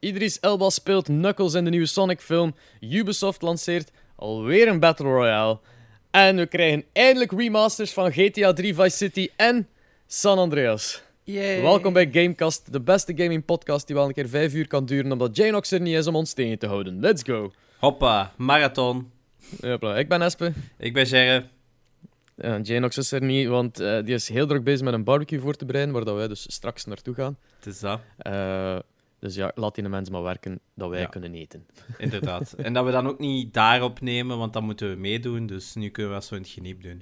Idris Elba speelt Knuckles in de nieuwe Sonic-film. Ubisoft lanceert alweer een Battle Royale. En we krijgen eindelijk remasters van GTA 3 Vice City en San Andreas. Yay. Welkom bij Gamecast, de beste gaming podcast die wel een keer vijf uur kan duren omdat Janox er niet is om ons tegen te houden. Let's go! Hoppa, marathon. Hopla, ik ben Espe. Ik ben Gerre. Ja, Janox is er niet, want eh, die is heel druk bezig met een barbecue voor te bereiden, waar dat wij dus straks naartoe gaan. Het is dat, Eh, dus ja, laat die mensen maar werken, dat wij Ja. kunnen eten. inderdaad. en dat we dan ook niet daarop nemen, want dan moeten we meedoen. Dus nu kunnen we dat zo in het geniep doen.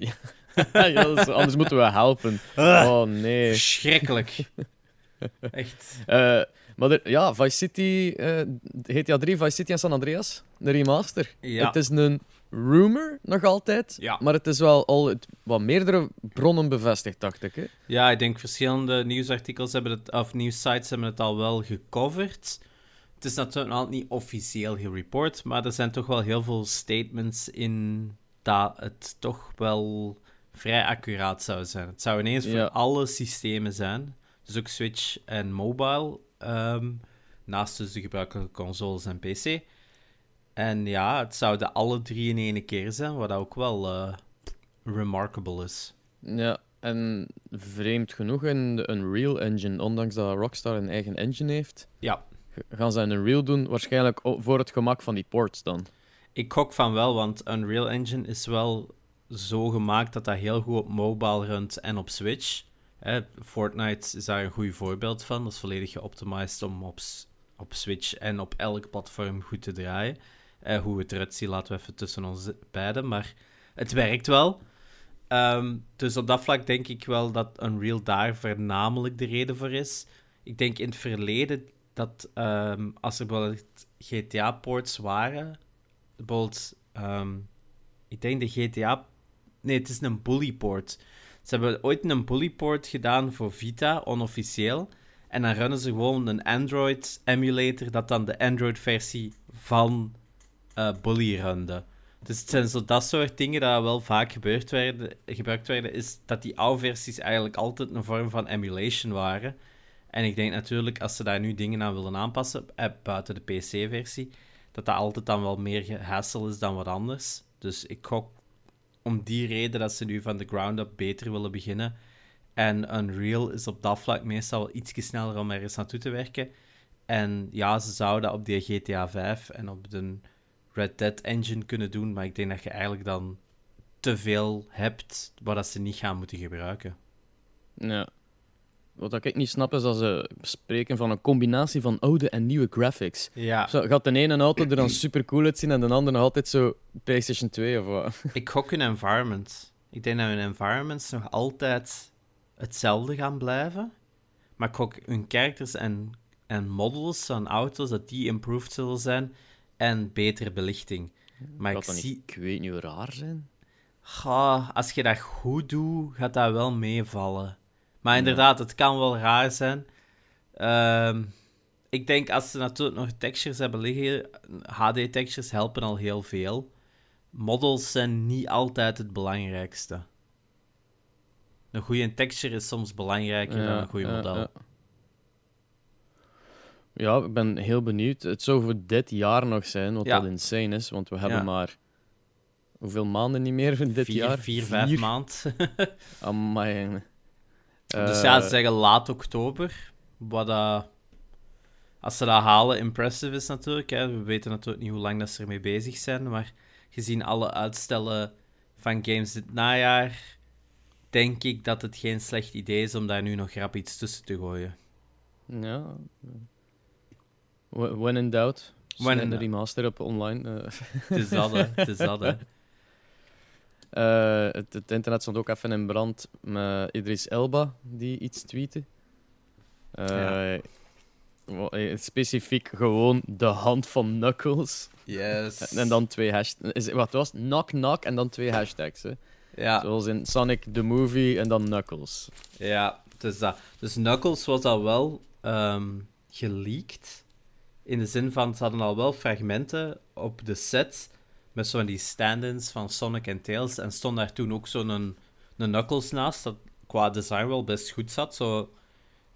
ja, anders moeten we helpen. Oh nee. Verschrikkelijk. Echt. Eh, maar er- ja, Vice City, eh, GTA 3, Vice City en San Andreas, de remaster. Ja. Het is een rumor nog altijd, Ja. maar het is wel al wat meerdere bronnen bevestigd, dacht ik. Hè? Ja, ik denk verschillende nieuwsartikels hebben het, of nieuwssites hebben het al wel gecoverd. Het is natuurlijk nog niet officieel gereport, maar er zijn toch wel heel veel statements in dat het toch wel vrij accuraat zou zijn. Het zou ineens Ja. voor alle systemen zijn, dus ook Switch en mobile, ehm, naast dus de gebruikelijke consoles en PC. En ja, het zouden alle drie in één keer zijn, wat ook wel eh, remarkable is. Ja, en vreemd genoeg in de Unreal Engine, ondanks dat Rockstar een eigen engine heeft, Ja, gaan ze een Unreal doen, waarschijnlijk voor het gemak van die ports dan. Ik gok van wel, want Unreal Engine is wel zo gemaakt dat dat heel goed op mobile runt en op Switch. Hè, Fortnite is daar een goed voorbeeld van. Dat is volledig geoptimized om op, op Switch en op elk platform goed te draaien. Eh, hoe het eruit ziet, laten we even tussen ons beiden. Maar het werkt wel. Ehm, dus op dat vlak denk ik wel dat Unreal daar voornamelijk de reden voor is. Ik denk in het verleden dat ehm, als er bijvoorbeeld GTA-ports waren, bijvoorbeeld, ehm, ik denk de GTA. Nee, het is een bully port. Ze hebben ooit een bully port gedaan voor Vita, onofficieel. En dan runnen ze gewoon een Android emulator, dat dan de Android-versie van eh, Bully runde. Dus het zijn zo dat soort dingen dat wel vaak gebeurd werden, gebruikt werden, is dat die oude versies eigenlijk altijd een vorm van emulation waren. En ik denk natuurlijk, als ze daar nu dingen aan willen aanpassen, eh, buiten de PC-versie, dat dat altijd dan wel meer gehassel is dan wat anders. Dus ik gok om die reden dat ze nu van de ground up beter willen beginnen. En Unreal is op dat vlak meestal wel iets sneller om ergens naartoe te werken. En ja, ze zouden op die GTA 5 en op de Red Dead engine kunnen doen, maar ik denk dat je eigenlijk dan te veel hebt waar dat ze niet gaan moeten gebruiken. Ja. Wat ik niet snap is dat ze spreken van een combinatie van oude en nieuwe graphics. Ja, Zo, gaat de ene auto er dan super cool uitzien en de andere nog altijd zo PlayStation 2 of wat? ik gok hun environment. Ik denk dat hun environments nog altijd hetzelfde gaan blijven. Maar ik gok hun characters en, en models van auto's, dat die improved zullen zijn. En betere belichting. Maar ik zie... niet, ik weet niet, raar zijn? Ga, als je dat goed doet, gaat dat wel meevallen. Maar inderdaad, het kan wel raar zijn. Ehm, ik denk als ze natuurlijk nog textures hebben liggen, HD-textures helpen al heel veel. Models zijn niet altijd het belangrijkste. Een goede texture is soms belangrijker dan een goed model. Ja. Ja, ik ben heel benieuwd. Het zou voor dit jaar nog zijn, wat Ja. dat insane is, want we hebben Ja. maar hoeveel maanden niet meer van dit vier, jaar? vier, vijf maand. Amai. dus Eh, ja, ze zeggen laat oktober. Wat dat, als ze dat halen, impressive is natuurlijk. Hè. We weten natuurlijk niet hoe lang dat ze ermee bezig zijn. Maar gezien alle uitstellen van games dit najaar, denk ik dat het geen slecht idee is om daar nu nog rap iets tussen te gooien. Ja. Wh- When in doubt. When in de remaster op online. eh. Het is dat. Het is dat. Eh, het, het internet stond ook even in brand met Idris Elba, die iets tweette. Eh, Ja. Specifiek gewoon de hand van Knuckles. Yes. En, en dan twee hashtags. Is, wat was het? Knock Knock en dan twee hashtags. Hè. Ja. Zoals in Sonic the Movie en dan Knuckles. Ja, is dat. Dus Knuckles was al wel ehm geleakt. In de zin van, ze hadden al wel fragmenten op de set met zo'n die stand-ins van Sonic en Tails. En stond daar toen ook zo'n een, een Knuckles naast, dat qua design wel best goed zat. Zo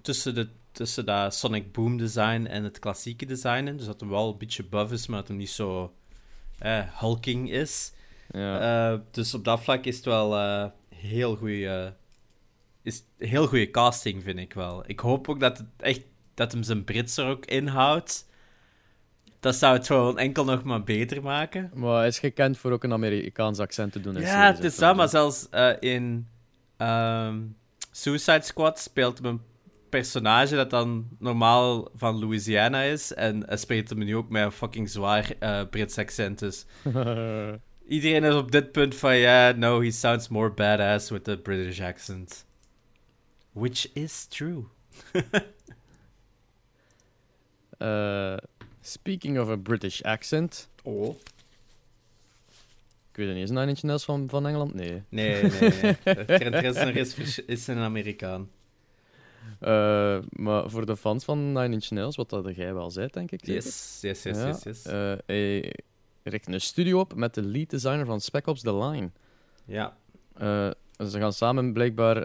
tussen, de, tussen dat Sonic Boom design en het klassieke design in. Dus dat hem wel een beetje buff is, maar dat hem niet zo eh, hulking is. Ja. Eh, dus op dat vlak is het wel eh, heel goede is heel goede casting, vind ik wel. Ik hoop ook dat het echt dat hem zijn Brits er ook inhoudt. Dat zou het gewoon enkel nog maar beter maken. Maar hij is gekend voor ook een Amerikaans accent te doen. Ja, het is dat, maar zelfs eh, in ehm, Suicide Squad speelt hem een personage dat dan normaal van Louisiana is. En hij spreekt hem nu ook met een fucking zwaar eh, Brits accent. Dus iedereen is op dit punt van, ja, no, he sounds more badass with the British accent. Which is true. Eh, speaking of a British accent. Oh. Ik weet het niet, is Nine Inch Nails van, van Engeland? Nee. Nee, nee, nee. Trent Reznor is, is een Amerikaan. Eh, maar voor de fans van Nine Inch Nails, wat dat jij wel zei, denk ik. zeker? Yes, yes, yes, Ja, yes, yes. eh, hij richt een studio op met de lead designer van Spec Ops The Line. ja. Eh, ze gaan samen blijkbaar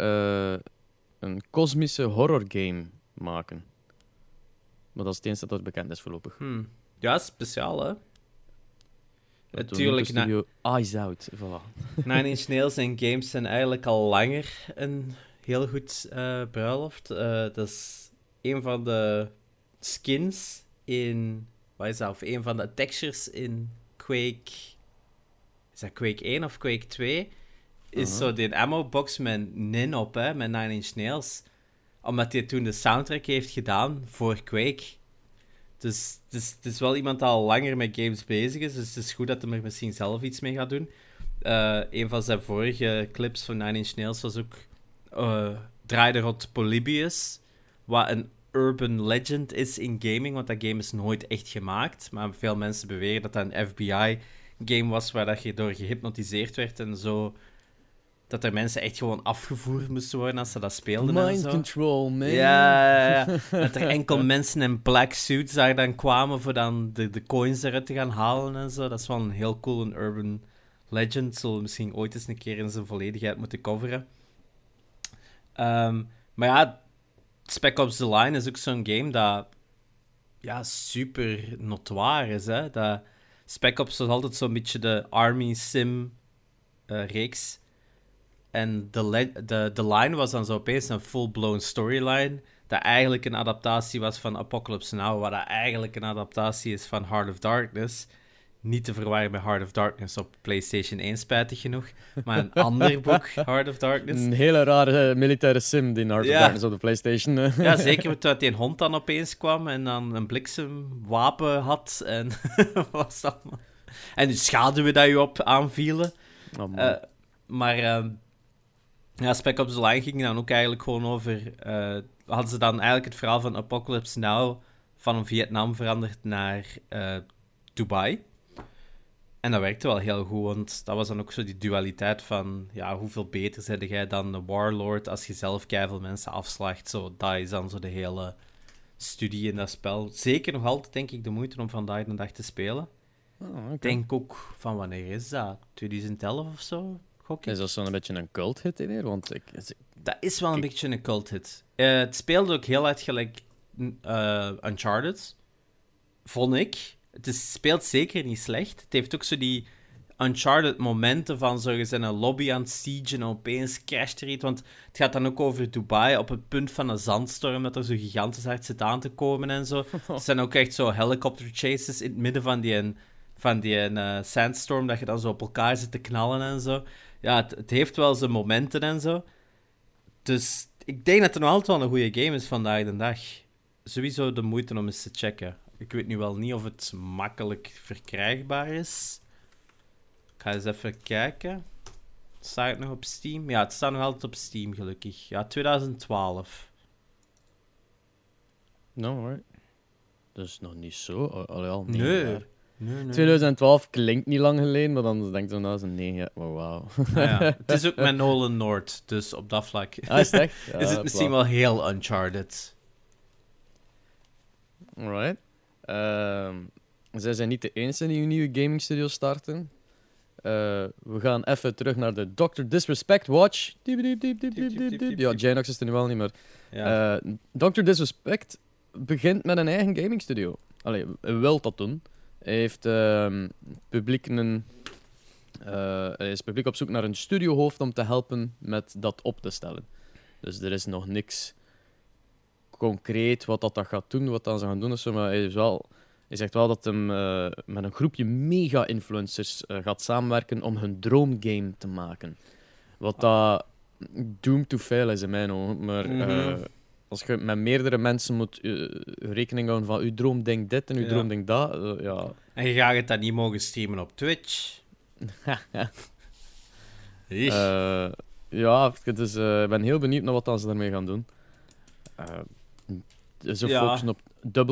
een kosmische horror game maken. Maar dat is het enige dat bekend is voorlopig. Hm. Ja, speciaal, hè? Natuurlijk, studio Eyes Out. Voilà. Nine Inch Nails en games zijn eigenlijk al langer een heel goed eh, bruiloft. Eh, dat is een van de skins in... Wat is dat? Of een van de textures in Quake... Is dat Quake 1 of Quake 2? Is Aha. zo die ammo-box met Nin op, hè? Met Nine Inch Nails. Omdat hij toen de soundtrack heeft gedaan voor Quake. Dus het is, het is wel iemand die al langer met games bezig is. Dus het is goed dat hij er misschien zelf iets mee gaat doen. Eh, een van zijn vorige clips van Nine Inch Nails was ook... eh draaide rond Polybius. Wat een urban legend is in gaming. Want dat game is nooit echt gemaakt. Maar veel mensen beweren dat dat een FBI-game was... waar dat je door gehypnotiseerd werd en zo... Dat er mensen echt gewoon afgevoerd moesten worden als ze dat speelden en Mind zo. control, man. Ja, ja, ja. dat er enkel mensen in black suits daar dan kwamen voor dan de, de coins eruit te gaan halen en zo. Dat is wel een heel cool een urban legend. Zullen we misschien ooit eens een keer in zijn volledigheid moeten coveren. Ehm, maar ja, Spec Ops The Line is ook zo'n game dat ja, super notoire is. Hè? Dat Spec Ops was altijd zo'n beetje de Army Sim eh, reeks. En de, de, de line was dan zo opeens een full-blown storyline. Dat eigenlijk een adaptatie was van Apocalypse Now. Wat dat eigenlijk een adaptatie is van Heart of Darkness. Niet te verwarren met Heart of Darkness op PlayStation 1, spijtig genoeg. Maar een ander boek, Heart of Darkness. Een hele rare eh, militaire sim die Heart of. Darkness op de PlayStation. eh. Ja, zeker met dat die hond dan opeens kwam en dan een bliksemwapen had. En wat was dat? En de schaduwen dat je op aanvielen. Oh. Eh, maar ehm ja, Spec Ops The Line ging dan ook eigenlijk gewoon over... eh, hadden ze dan eigenlijk het verhaal van Apocalypse Now van Vietnam veranderd naar eh, Dubai. En dat werkte wel heel goed, want dat was dan ook zo die dualiteit van... Ja, hoeveel beter zet jij dan de Warlord als je zelf keiveel mensen afslacht? Zo, dat is dan zo de hele studie in dat spel. Zeker nog altijd, denk ik, de moeite om vandaag de dag te spelen. Oh, denk ook, van wanneer is dat? 2011 of zo? Gok ik. Is dat zo'n beetje een cult hit in hier? Want ik, is- Dat is wel een beetje een cult hit. Eh, het speelde ook heel uit gelijk eh, Uncharted, vond ik. Het is, speelt zeker niet slecht. Het heeft ook zo die Uncharted momenten van zo, je bent een lobby aan het siegen en opeens crasht er iets. Want het gaat dan ook over Dubai op het punt van een zandstorm, dat er zo gigantisch hard zit aan te komen en zo. Het zijn ook echt zo helicopter chases in het midden van die, van die eh, sandstorm, dat je dan zo op elkaar zit te knallen en zo. Ja, het, het heeft wel zijn momenten en zo. Dus ik denk dat het nog altijd wel een goede game is vandaag de dag. Sowieso de moeite om eens te checken. Ik weet nu wel niet of het makkelijk verkrijgbaar is. Ik ga eens even kijken. Staat het nog op Steam? Ja, het staat nog altijd op Steam, gelukkig. Ja, 2012. No, right. Dus nog niet zo. Al- Allee, al Nee. jaar. Nee, nee. 2012 klinkt niet lang geleden, maar dan denk ik zo, nou, dat is een 9 jaar. Maar wauw. Ah, ja. Het is ook met Nolan North, dus op dat vlak Ah, is het echt? Ja, is het misschien wel heel Uncharted. Alright. Ehm, zij zijn niet de enige die een nieuwe gaming studio starten. we gaan even terug naar de Dr. Disrespect Watch. Diep, diep, diep. Ja, Janox is er nu wel niet meer. Ja. Eh, Dr. Disrespect begint met een eigen gaming studio. Allee, wil dat doen. Hij heeft ehm, publiek een, eh, is publiek op zoek naar een studiohoofd om te helpen met dat op te stellen. Dus er is nog niks concreet wat dat, dat gaat doen, wat dan ze gaan doen. zo, Maar hij, is wel, hij zegt wel dat hij met een groepje mega-influencers eh, gaat samenwerken om hun droomgame te maken. Wat dat doomed to fail is in mijn ogen. Maar Mhm. eh, als je met meerdere mensen moet eh, rekening houden van uw droom denkt dit en uw Ja. droom denkt dat, eh, ja. En je gaat het dan niet mogen streamen op Twitch. Eh, ja, dus, ik ben heel benieuwd naar wat dan ze daarmee gaan doen. Ze Ja. focussen op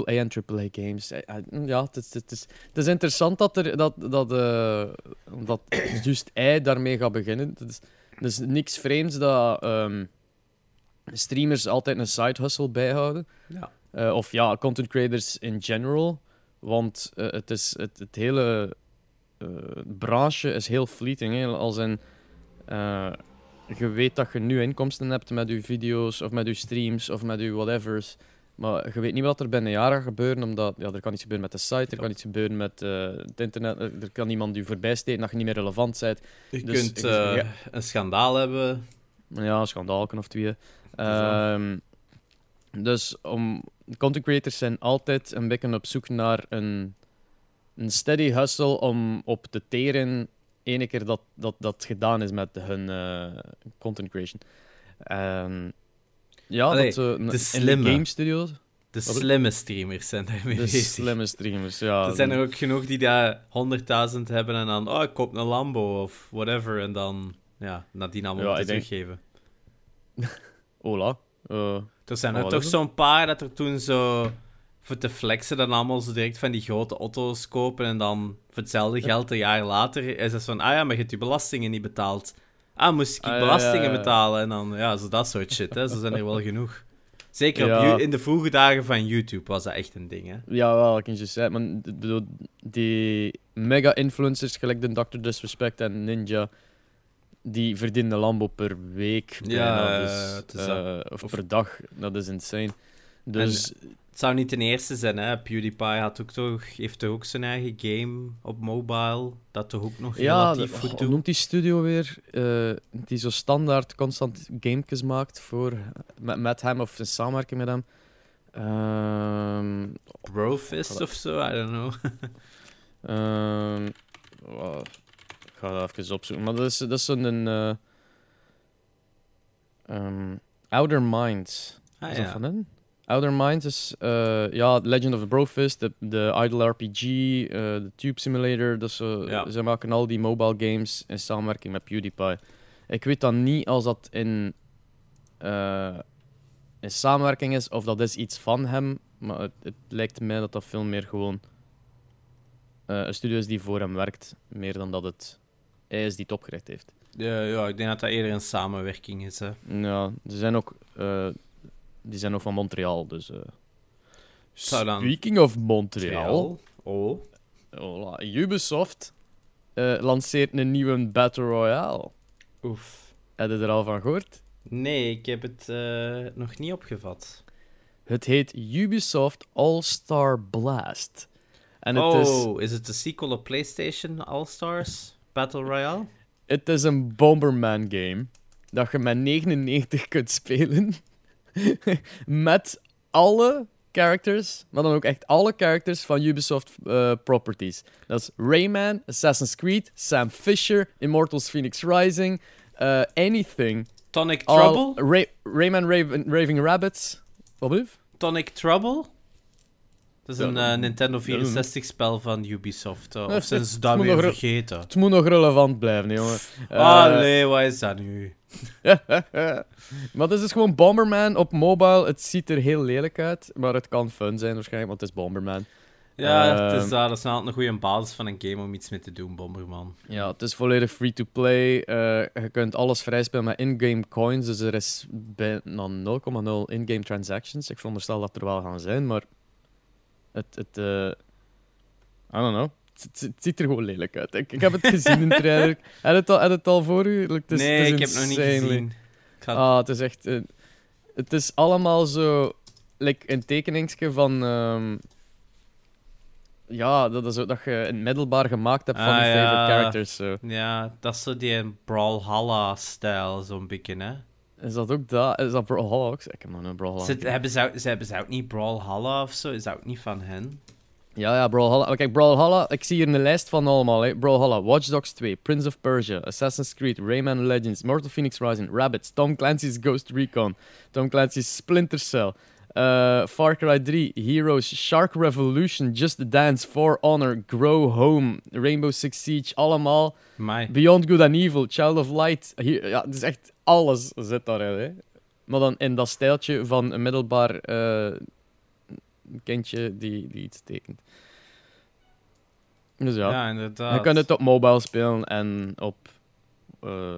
AA en AAA games. Eh, eh, ja, het is, het, is, het is interessant dat, er, dat, dat, dat juist hij daarmee gaat beginnen. Het is, het is niks vreemds dat ehm, streamers altijd een side hustle bijhouden. ja. Eh, of ja, content creators in general. Want eh, het, is, het, het hele eh, branche is heel fleeting. Hè? Als in, je weet dat je nu inkomsten hebt met je video's, of met je streams, of met je whatevers. Maar je weet niet wat er binnen een jaar gaat gebeuren, omdat ja, er kan iets gebeuren met de site, er kan iets gebeuren met het internet, er kan iemand je voorbij steken dat je niet meer relevant bent. Je Dus kunt ik- ja. een schandaal hebben. Ja, een schandaalken of twee. Ehm, dus om, content creators zijn altijd een beetje op zoek naar een, een steady hustle om op te teren ene keer dat dat, dat gedaan is met hun eh, content creation. En ja, Allee, dat de in de slimme. game studios, De slimme streamers zijn daarmee de slimme streamers, ja. Er zijn er ook genoeg die daar 100.000 hebben en dan, oh, ik koop een Lambo of whatever. En dan, ja, nadien allemaal Ja, moeten denk- teruggeven. Hola. Eh, Er zijn er toch zo'n paar dat er toen zo voor te flexen dan allemaal zo direct van die grote auto's kopen en dan voor hetzelfde geld een jaar later is het van, ah ja, maar je hebt je belastingen niet betaald. Ah, moest ik Ah, belastingen ja, ja. betalen? En dan, ja, zo dat soort shit, hè. Zo zijn er wel genoeg. Zeker op Ja. In de vroege dagen van YouTube was dat echt een ding, hè. Ja, wel, ik kan je zeggen. Maar bedoel, die mega-influencers, gelijk de Dr. Disrespect en Ninja, die verdienen een Lambo per week. Bijna, eh, dus, eh, of, Of- per dag. Dat is insane. Dus Het zou niet de eerste zijn, hè. PewDiePie had ook toch, heeft toch ook zijn eigen game op mobile, dat toch ook nog ja, relatief goed doet. noemt die studio weer? Eh, die zo standaard constant gamekes maakt voor, met, met hem of in samenwerking met hem. Ehm Brofist of zo, I don't know. Wow, ik ga dat even opzoeken. Maar dat is, dat is zo'n... eh ehm, Outer Minds. Ah, is dat ja. van hen? Outer Minds is... eh, ja, Legend of the Brofist, de, de Idle RPG, eh, de Tube Simulator. Dat Ja. Ze maken al die mobile games in samenwerking met PewDiePie. Ik weet dan niet als dat in, in samenwerking is of dat is iets van hem. Maar het, het lijkt mij dat dat veel meer gewoon een studio is die voor hem werkt. Meer dan dat het is die het opgericht heeft. Ja, ja, ik denk dat dat eerder een samenwerking is, hè. Ja, ze zijn ook, eh, die zijn ook van Montreal. Dus, dan- Speaking of Montreal, Oh. Hola, Ubisoft eh, lanceert een nieuwe Battle Royale. Oef. Heb je er al van gehoord? Nee, ik heb het nog niet opgevat. Het heet Ubisoft All-Star Blast. En het, is, oh, is het de sequel op PlayStation All-Stars Battle Royale? het is een Bomberman game dat je met 99 kunt spelen. met alle characters, maar dan ook echt alle characters van Ubisoft eh, properties. Dat is Rayman, Assassin's Creed, Sam Fisher, Immortals Phoenix Rising, eh, anything. Tonic All- Trouble? Ray- Rayman Raven, Raving Rabbits. Wat bedoel? Tonic Trouble? Dat is een eh, Nintendo dat doen we. 64-spel van Ubisoft. eh, of zijn het- ze het dat weer vergeten? Het moet nog relevant blijven, jongen. Eh, Allee, wat is dat nu? maar het is dus gewoon Bomberman op mobile. Het ziet er heel lelijk uit, maar het kan fun zijn waarschijnlijk, want het is Bomberman. Ja, het is, Ehm. dat. is altijd een goede basis van een game om iets mee te doen, Bomberman. Ja, het is volledig free-to-play. Je kunt alles vrijspelen met in-game coins, dus er is bijna 0,0 in-game transactions. Ik veronderstel dat er wel gaan zijn, maar het... het eh, I don't know. het, het ziet er gewoon lelijk uit. Ik, ik heb het gezien in de trailer. Je het al, heb je het al voor u? Is, nee, ik heb het nog niet gezien. Ah, het is echt... eh, het is allemaal zo... Like een tekeningsje van... ehm, ja, dat is ook dat je het middelbaar gemaakt hebt van Ah, je ja. favorite characters. Zo. Ja, dat is zo die Brawlhalla-stijl, zo'n beetje, hè. Is dat ook dat? Is dat Brawlhalla ook? Ik heb nog een Brawlhalla. Ze, hebben, ze, ze hebben ze ook niet Brawlhalla of zo? Is dat ook niet van hen? Ja, ja, Brawlhalla. Kijk, Brawlhalla, ik zie hier een lijst van allemaal. Hè. Brawlhalla, Watch Dogs 2, Prince of Persia, Assassin's Creed, Rayman Legends, Mortal Phoenix Rising, Rabbids, Tom Clancy's Ghost Recon, Tom Clancy's Splinter Cell, eh, Far Cry 3, Heroes, Shark Revolution, Just Dance, For Honor, Grow Home, Rainbow Six Siege, allemaal. Mai. Beyond Good and Evil, Child of Light. Hier, ja, het is echt alles zit daarin. Hè. Maar dan in dat stijltje van een middelbaar eh, kindje die, die iets tekent. Dus ja, Ja, inderdaad. je kunt het op mobile spelen en op... eh,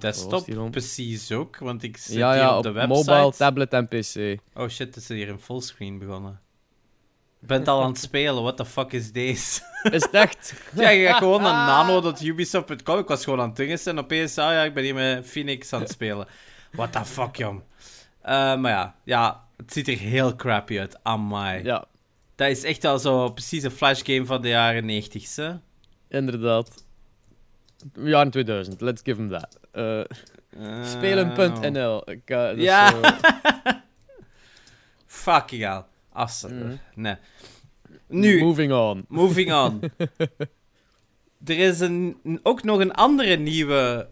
Desktop die precies ook, want ik zit Ja, hier ja, op de op website. mobile, tablet en pc. Oh shit, het is hier in fullscreen begonnen. Je bent al aan het spelen, what the fuck is deze? Is het echt? ja, je gaat gewoon naar nano.ubisoft.com. Ik was gewoon aan het dingen en opeens, ah ja, ik ben hier met Phoenix aan het spelen. What the fuck, jong. Eh, maar ja, ja, het ziet er heel crappy uit, amai. Ja, Dat is echt al zo precies een flashgame van de jaren 90, hè? inderdaad. Jaren 2000, let's give him that. Eh, Eh, Spelen.nl. Ik, eh, Ja. zo- Fucking hell. Assen. Mhm. Nee. Nu, Moving on. moving on. er is een, ook nog een andere nieuwe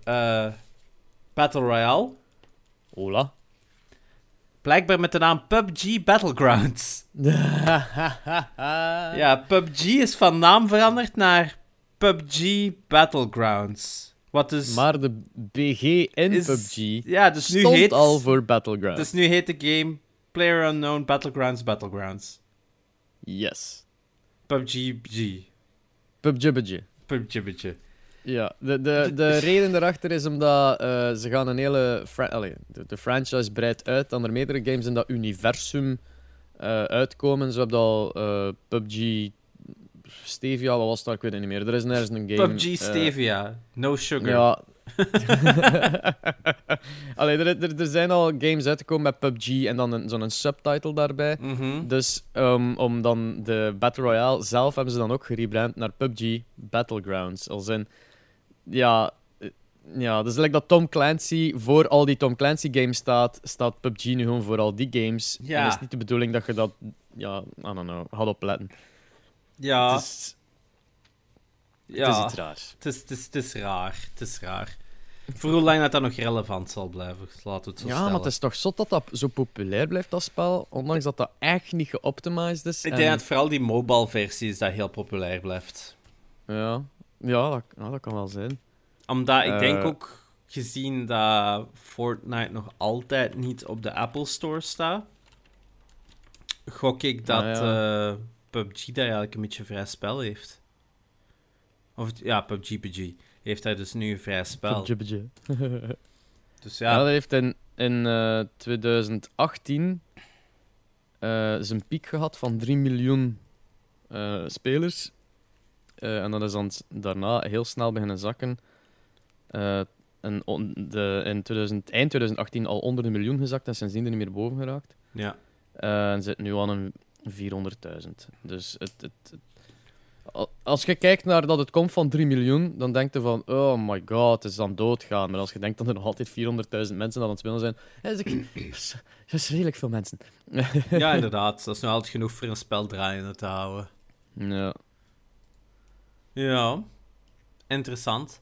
Battle Royale. Hola. Blijkbaar met de naam PUBG Battlegrounds. Ja, PUBG is van naam veranderd naar PUBG Battlegrounds. Wat dus... Maar de BG in is- PUBG ja, dus nu stond heet... al voor Battlegrounds. Dus nu heet de game Player Unknown Battlegrounds Battlegrounds. Yes. PUBG BG. PUBG. BG. PUBG BG. Ja, de, de, de reden daarachter is omdat eh, ze gaan een hele... Allee, de, de franchise breidt uit dan er meerdere games in dat universum eh, uitkomen. Zo heb je al eh, PUBG Stevia, wat was het daar? Ik weet het niet meer. Er is nergens een game... PUBG eh, Stevia. No sugar. Ja. Allee, er, er, er zijn al games uitgekomen met PUBG en dan een- zo'n subtitle daarbij. Mhm. Dus um, om dan de Battle Royale zelf hebben ze dan ook gerebrand naar PUBG Battlegrounds. Als in, ja, eh, ja, dus like dat Tom Clancy voor al die Tom Clancy games staat, staat PUBG nu gewoon voor al die games. Ja. En het is niet de bedoeling dat je dat, ja, I don't know, had opletten. Ja, Het, is, het is ja. iets raars. Het is, het, is, het is raar. Het is raar. Voor hoe lang dat dat nog relevant zal blijven, laten we het zo Ja, stellen. maar het is toch zot dat dat zo populair blijft, dat spel, ondanks dat dat echt niet geoptimized is. Ik en- denk dat vooral die mobile versie is dat heel populair blijft. Ja, ja, dat, ja, dat kan wel zijn. Omdat ik denk Eh. ook, gezien dat Fortnite nog altijd niet op de Apple Store staat, gok ik dat Ah, ja. eh, PUBG daar eigenlijk een beetje vrij spel heeft. Of ja, PUBG PG heeft hij dus nu een vrij spel. PUBG, PUBG. Dus Ja, dat heeft in, in eh, 2018 eh, zijn piek gehad van 3 miljoen eh, spelers. Eh, en dat is dan daarna heel snel beginnen zakken. Eh, en on- de, in 2000, eind 2018 al onder de miljoen gezakt en sindsdien er niet meer boven geraakt. ja. Eh, en zit nu aan een 400.000. Dus het, het, het- al- als je kijkt naar dat het komt van 3 miljoen, dan denk je van, oh my god, het is dan doodgaan. Maar als je denkt dat er nog altijd 400.000 mensen aan het spelen zijn, dat is, dat is redelijk veel mensen. ja, inderdaad. Dat is nu altijd genoeg voor een spel draaiende te houden. Ja, Ja, interessant.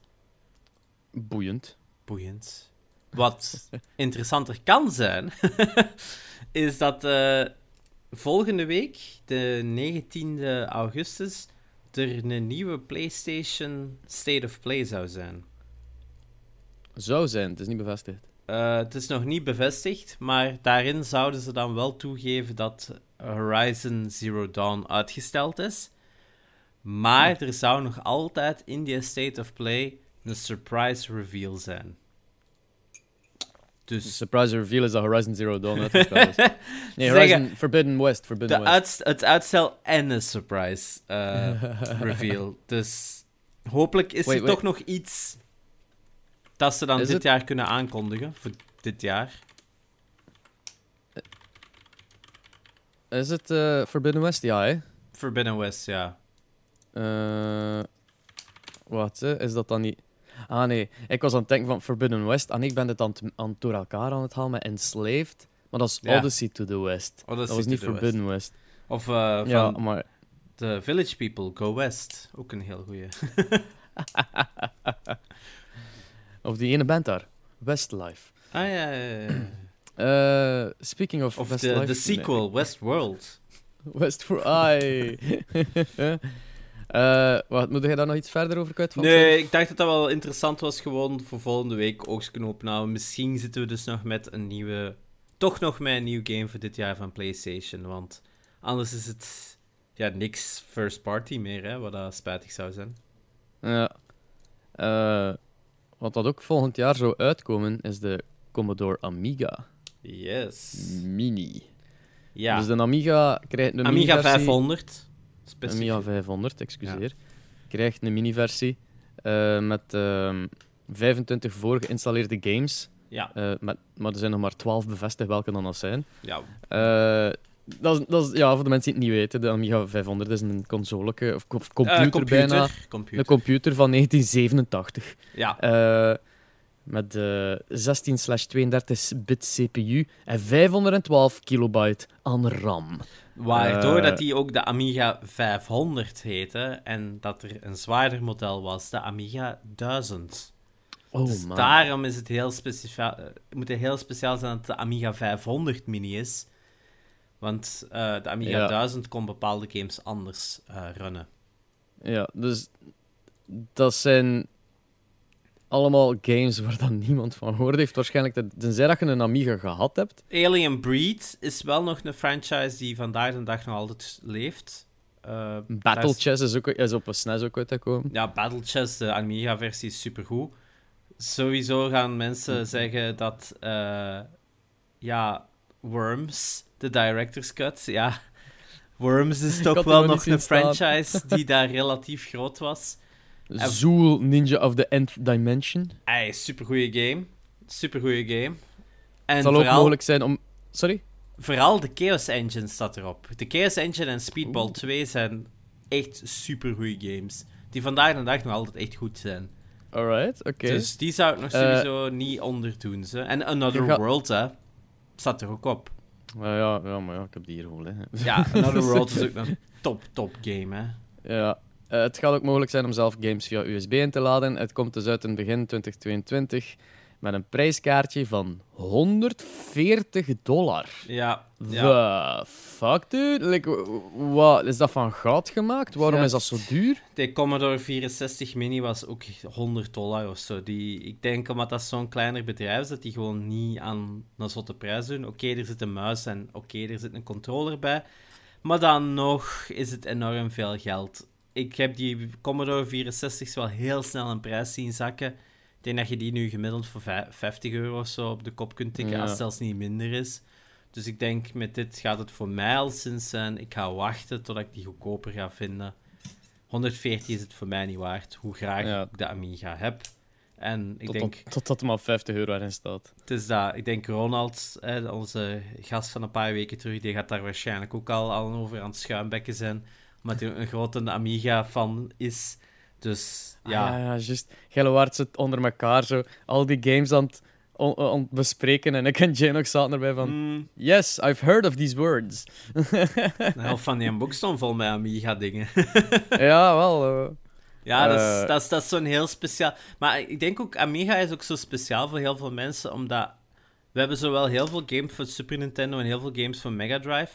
boeiend. Boeiend. Wat interessanter kan zijn, is dat eh, volgende week, de 19e augustus, er een nieuwe PlayStation State of Play zou zijn. Zou zijn, het is niet bevestigd. Eh, het is nog niet bevestigd, maar daarin zouden ze dan wel toegeven dat Horizon Zero Dawn uitgesteld is. Maar er zou nog altijd in die State of Play een surprise reveal zijn. Dus surprise reveal is dat Horizon Zero Dawn uitgesteld is. Nee, Horizon Forbidden West. Forbidden de West. het uitstel en een surprise eh, reveal. Dus hopelijk is Wait, er wait. toch nog iets dat ze dan Is dit jaar kunnen aankondigen. Voor dit jaar. Is het eh, Forbidden West? Ja, hè? Forbidden West, ja. Eh, wat, is dat dan niet... Ah, nee. Ik was aan het denken van Forbidden West. En ik ben het aan het, aan het door elkaar aan het halen met Enslaved. Maar dat is Ja. Odyssey to the West. Odyssey dat was niet Forbidden West. Of eh, van Ja, maar... The Village People, Go West. Ook een heel goeie. Of die ene band daar. Westlife. Ah ja, ja, ja. Eh, speaking of, Of Westlife... de, sequel, Westworld. West for Eh, wat, moet jij daar nog iets verder over kwijt van? Nee, ik dacht dat dat wel interessant was gewoon voor volgende week oogsknoop. Nou, misschien zitten we dus nog met een nieuwe... Toch nog met een nieuw game voor dit jaar van PlayStation. Want anders is het ja, niks first party meer, hè, wat dat spijtig zou zijn. Ja. Eh, wat dat ook volgend jaar zou uitkomen, is de Commodore Amiga Yes. Mini. Ja, Dus de Amiga krijgt een Amiga mini-versie- 500. Specifiek. Amiga 500, excuseer. Krijgt een mini-versie eh, met ehm 25 voorgeïnstalleerde games. Ja, Eh, met, maar er zijn nog maar 12 bevestigd welke dan dat zijn. ja. Eh, dat is, dat is, ja, voor de mensen die het niet weten, de Amiga 500 is een consoleke, of, computer, computer. bijna. computer. Een computer van 1987. Ja, met de 16-32-bit CPU en 512 kilobyte aan RAM. waardoor eh, dat die ook de Amiga 500 heette en dat er een zwaarder model was, de Amiga 1000. Oh dus man. daarom is het heel speciaal, eh, moet het heel speciaal zijn dat het de Amiga 500 mini is. Want eh, de Amiga Ja. 1000 kon bepaalde games anders runnen. Ja, dus dat zijn allemaal games waar dan niemand van gehoord heeft. Waarschijnlijk, ten- tenzij dat je een Amiga gehad hebt. Alien Breed is wel nog een franchise die vandaag de dag nog altijd leeft. Eh, Battle is- Chess is, ook, is op een SNES ook uitgekomen. Ja, Battle Chess, de Amiga-versie, is supergoed. Sowieso gaan mensen zeggen dat... eh, ja, Worms, de Director's Cut, ja... Worms is toch wel nog een franchise die daar relatief groot was. Zool Ninja of the Nth Dimension. Ey, supergoeie game. Supergoeie game. En Het zal ook vooral, mogelijk zijn om... Sorry? vooral de Chaos Engine staat erop. De Chaos Engine en Speedball Oeh. 2 zijn echt supergoeie games. Die vandaag de dag nog altijd echt goed zijn. Alright, oké. Dus die zou ik nog Eh, sowieso niet onderdoen. Ze. En Another World, hè. Staat er ook op. Nou ja, ja, maar ja, ik heb die hier gewoon. Hè. Ja, Another World is ook een top, top game, hè. Ja, eh, het gaat ook mogelijk zijn om zelf games via USB in te laden. Het komt dus uit in begin 2022 met een prijskaartje van 140 dollar. Ja, ja. The fuck, dude? Like, wat, is dat van goud gemaakt? Waarom Ja, is dat zo duur? De Commodore 64 Mini was ook 100 dollar of zo. Die, ik denk omdat dat zo'n kleiner bedrijf is, dat die gewoon niet aan een zotte prijs doen. Oké, er zit een muis en oké, er zit een controller bij. Maar dan nog is het enorm veel geld. Ik heb die Commodore 64 wel heel snel een prijs zien zakken. Ik denk dat je die nu gemiddeld voor vij- 50 euro of zo op de kop kunt tikken, Ja. als het zelfs niet minder is. Dus ik denk, met dit gaat het voor mij al sinds zijn. Ik ga wachten totdat ik die goedkoper ga vinden. 140 is het voor mij niet waard, hoe graag Ja. ik de Amiga heb. En ik Tot, denk, tot, totdat er maar 50 euro erin staat. het is dat, ik denk Ronald, onze gast van een paar weken terug, die gaat daar waarschijnlijk ook al, al over aan het schuimbekken zijn. Omdat hij een grote Amiga-fan is. Dus Ja, ja, ah, ja juist. Gellewaard zit onder elkaar zo al die games aan het, on- bespreken. En ik en Jay nog zaten erbij van... mm, Yes, I've heard of these words. de helft van die boek stond vol met Amiga-dingen. ja, wel. eh. Ja, dat is, Eh. dat, is, dat is zo'n heel speciaal. Maar ik denk ook, Amiga is ook zo speciaal voor heel veel mensen, omdat we hebben zowel heel veel games voor Super Nintendo en heel veel games voor Mega Drive,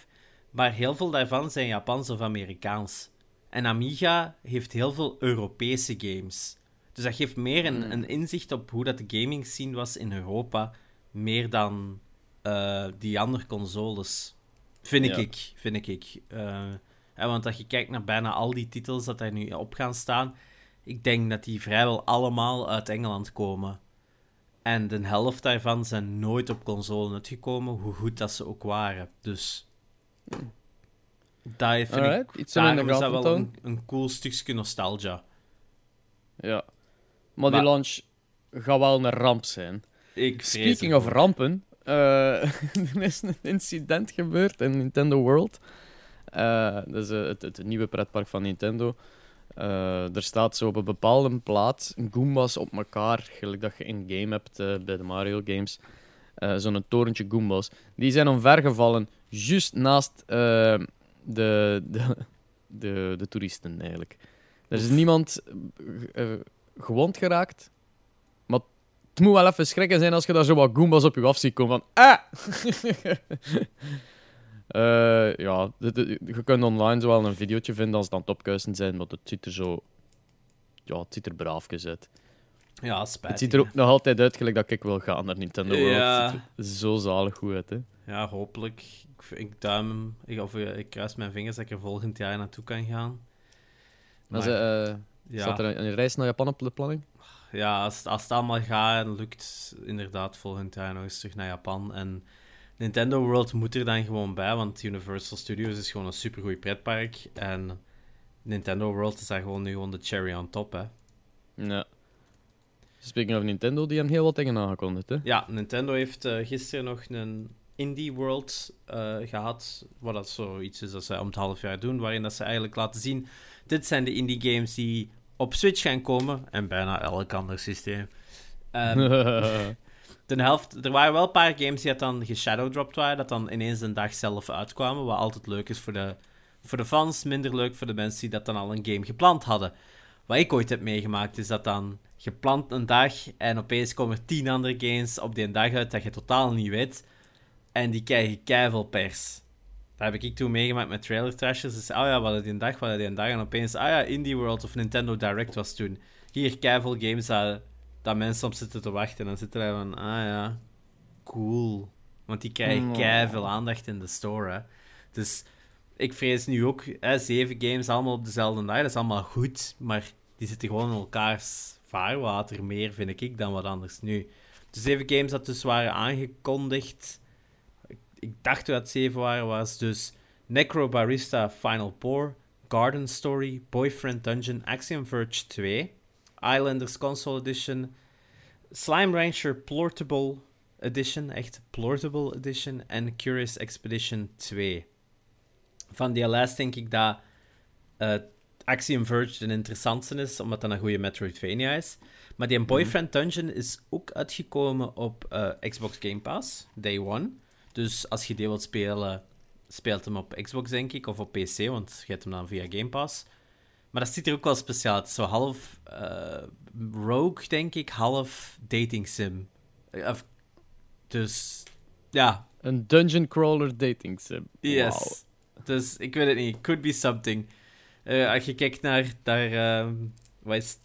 maar heel veel daarvan zijn Japans of Amerikaans. En Amiga heeft heel veel Europese games. Dus dat geeft meer een, Hmm. een inzicht op hoe dat de gaming scene was in Europa, meer dan eh, die andere consoles. Vind ik, Ja. ik vind ik. Eh, hè, want als je kijkt naar bijna al die titels dat daar nu op gaan staan, ik denk dat die vrijwel allemaal uit Engeland komen. En de helft daarvan zijn nooit op console uitgekomen, hoe goed dat ze ook waren. Dus dat vind Alright, ik, iets daarom is dat wel een, een cool stukje nostalgia. Ja. Maar die launch gaat wel een ramp zijn. Ik Speaking of rampen, eh, er is een incident gebeurd in Nintendo World. Eh, dat is eh, het, het nieuwe pretpark van Nintendo. Er staat zo op een bepaalde plaats Goombas op elkaar, gelijk dat je in game hebt bij de Mario games. Eh, Zo'n torentje Goombas. Die zijn omvergevallen, juist naast eh, de, de, de, de toeristen eigenlijk. Er is niemand eh, gewond geraakt, maar het moet wel even schrikken zijn als je daar zo wat Goombas op je af ziet komen van ah! Eh, ja, je kunt online zo wel een videootje vinden als het aan het opkuisen zijn, maar het ziet er zo... Ja, het ziet er braafjes uit. Ja, spijtig. Het ziet er ook nog altijd uit gelijk dat ik wil gaan naar Nintendo World. Ja. Het ziet er zo zalig goed uit, hè. Ja, hopelijk. Ik, ik duim hem, ik, of eh, ik kruis mijn vingers dat ik er volgend jaar naartoe kan gaan. Maar Maar, ze, eh, ja, Staat er een, een reis naar Japan op de planning? ja als, als het allemaal gaat, lukt inderdaad volgend jaar nog eens terug naar Japan. En Nintendo World moet er dan gewoon bij, want Universal Studios is gewoon een supergoed pretpark. En Nintendo World is daar gewoon nu gewoon de cherry on top, hè. Ja. Speaking of Nintendo, die hebben heel wat dingen aangekondigd, hè. Ja, Nintendo heeft eh, gisteren nog een Indie World eh, gehad. Wat dat zoiets is dat ze om het half jaar doen. Waarin dat ze eigenlijk laten zien: dit zijn de indie games die op Switch gaan komen. En bijna elk ander systeem. Ehm, de helft, er waren wel een paar games die dat dan geshadowdropped waren. Dat dan ineens een dag zelf uitkwamen. Wat altijd leuk is voor de, voor de fans. Minder leuk voor de mensen die dat dan al een game gepland hadden. Wat ik ooit heb meegemaakt is dat dan gepland een dag en opeens komen er tien andere games op die dag uit dat je totaal niet weet. En die krijgen keiveel pers. Dat heb ik toen meegemaakt met Trailer Trashers. Dus, oh ja, we hadden die een dag, we hadden die een dag. En opeens, ah ja, Indie World of Nintendo Direct was toen. Hier, keiveel games dat, dat mensen op zitten te wachten. En dan zitten wij van, ah ja, cool. Want die krijgen Oh. keiveel aandacht in de store, hè. Dus ik vrees nu ook, hè, zeven games allemaal op dezelfde dag. Dat is allemaal goed, maar die zitten gewoon in elkaars vaarwater meer, vind ik, dan wat anders nu. De zeven games dat dus waren aangekondigd, ik, ik dacht dat het zeven waren, was dus Necro Barista Final Pour, Garden Story, Boyfriend Dungeon, Axiom Verge 2, Islanders Console Edition, Slime Rancher Portable Edition, echt Portable Edition, en Curious Expedition 2. Van die lijst denk ik dat eh, Axiom Verge de interessantste is, omdat dat een goede Metroidvania is. Maar die Boyfriend Dungeon is ook uitgekomen op eh, Xbox Game Pass, day one. Dus als je die wilt spelen, speelt hem op Xbox, denk ik, of op PC, want je hebt hem dan via Game Pass. Maar dat ziet er ook wel speciaal uit. Zo half eh, rogue, denk ik, half dating sim. Of- dus, ja, Een dungeon crawler dating sim. Yes. Dus ik weet het niet. Could be something. Eh, als je kijkt naar, naar ehm, wat is?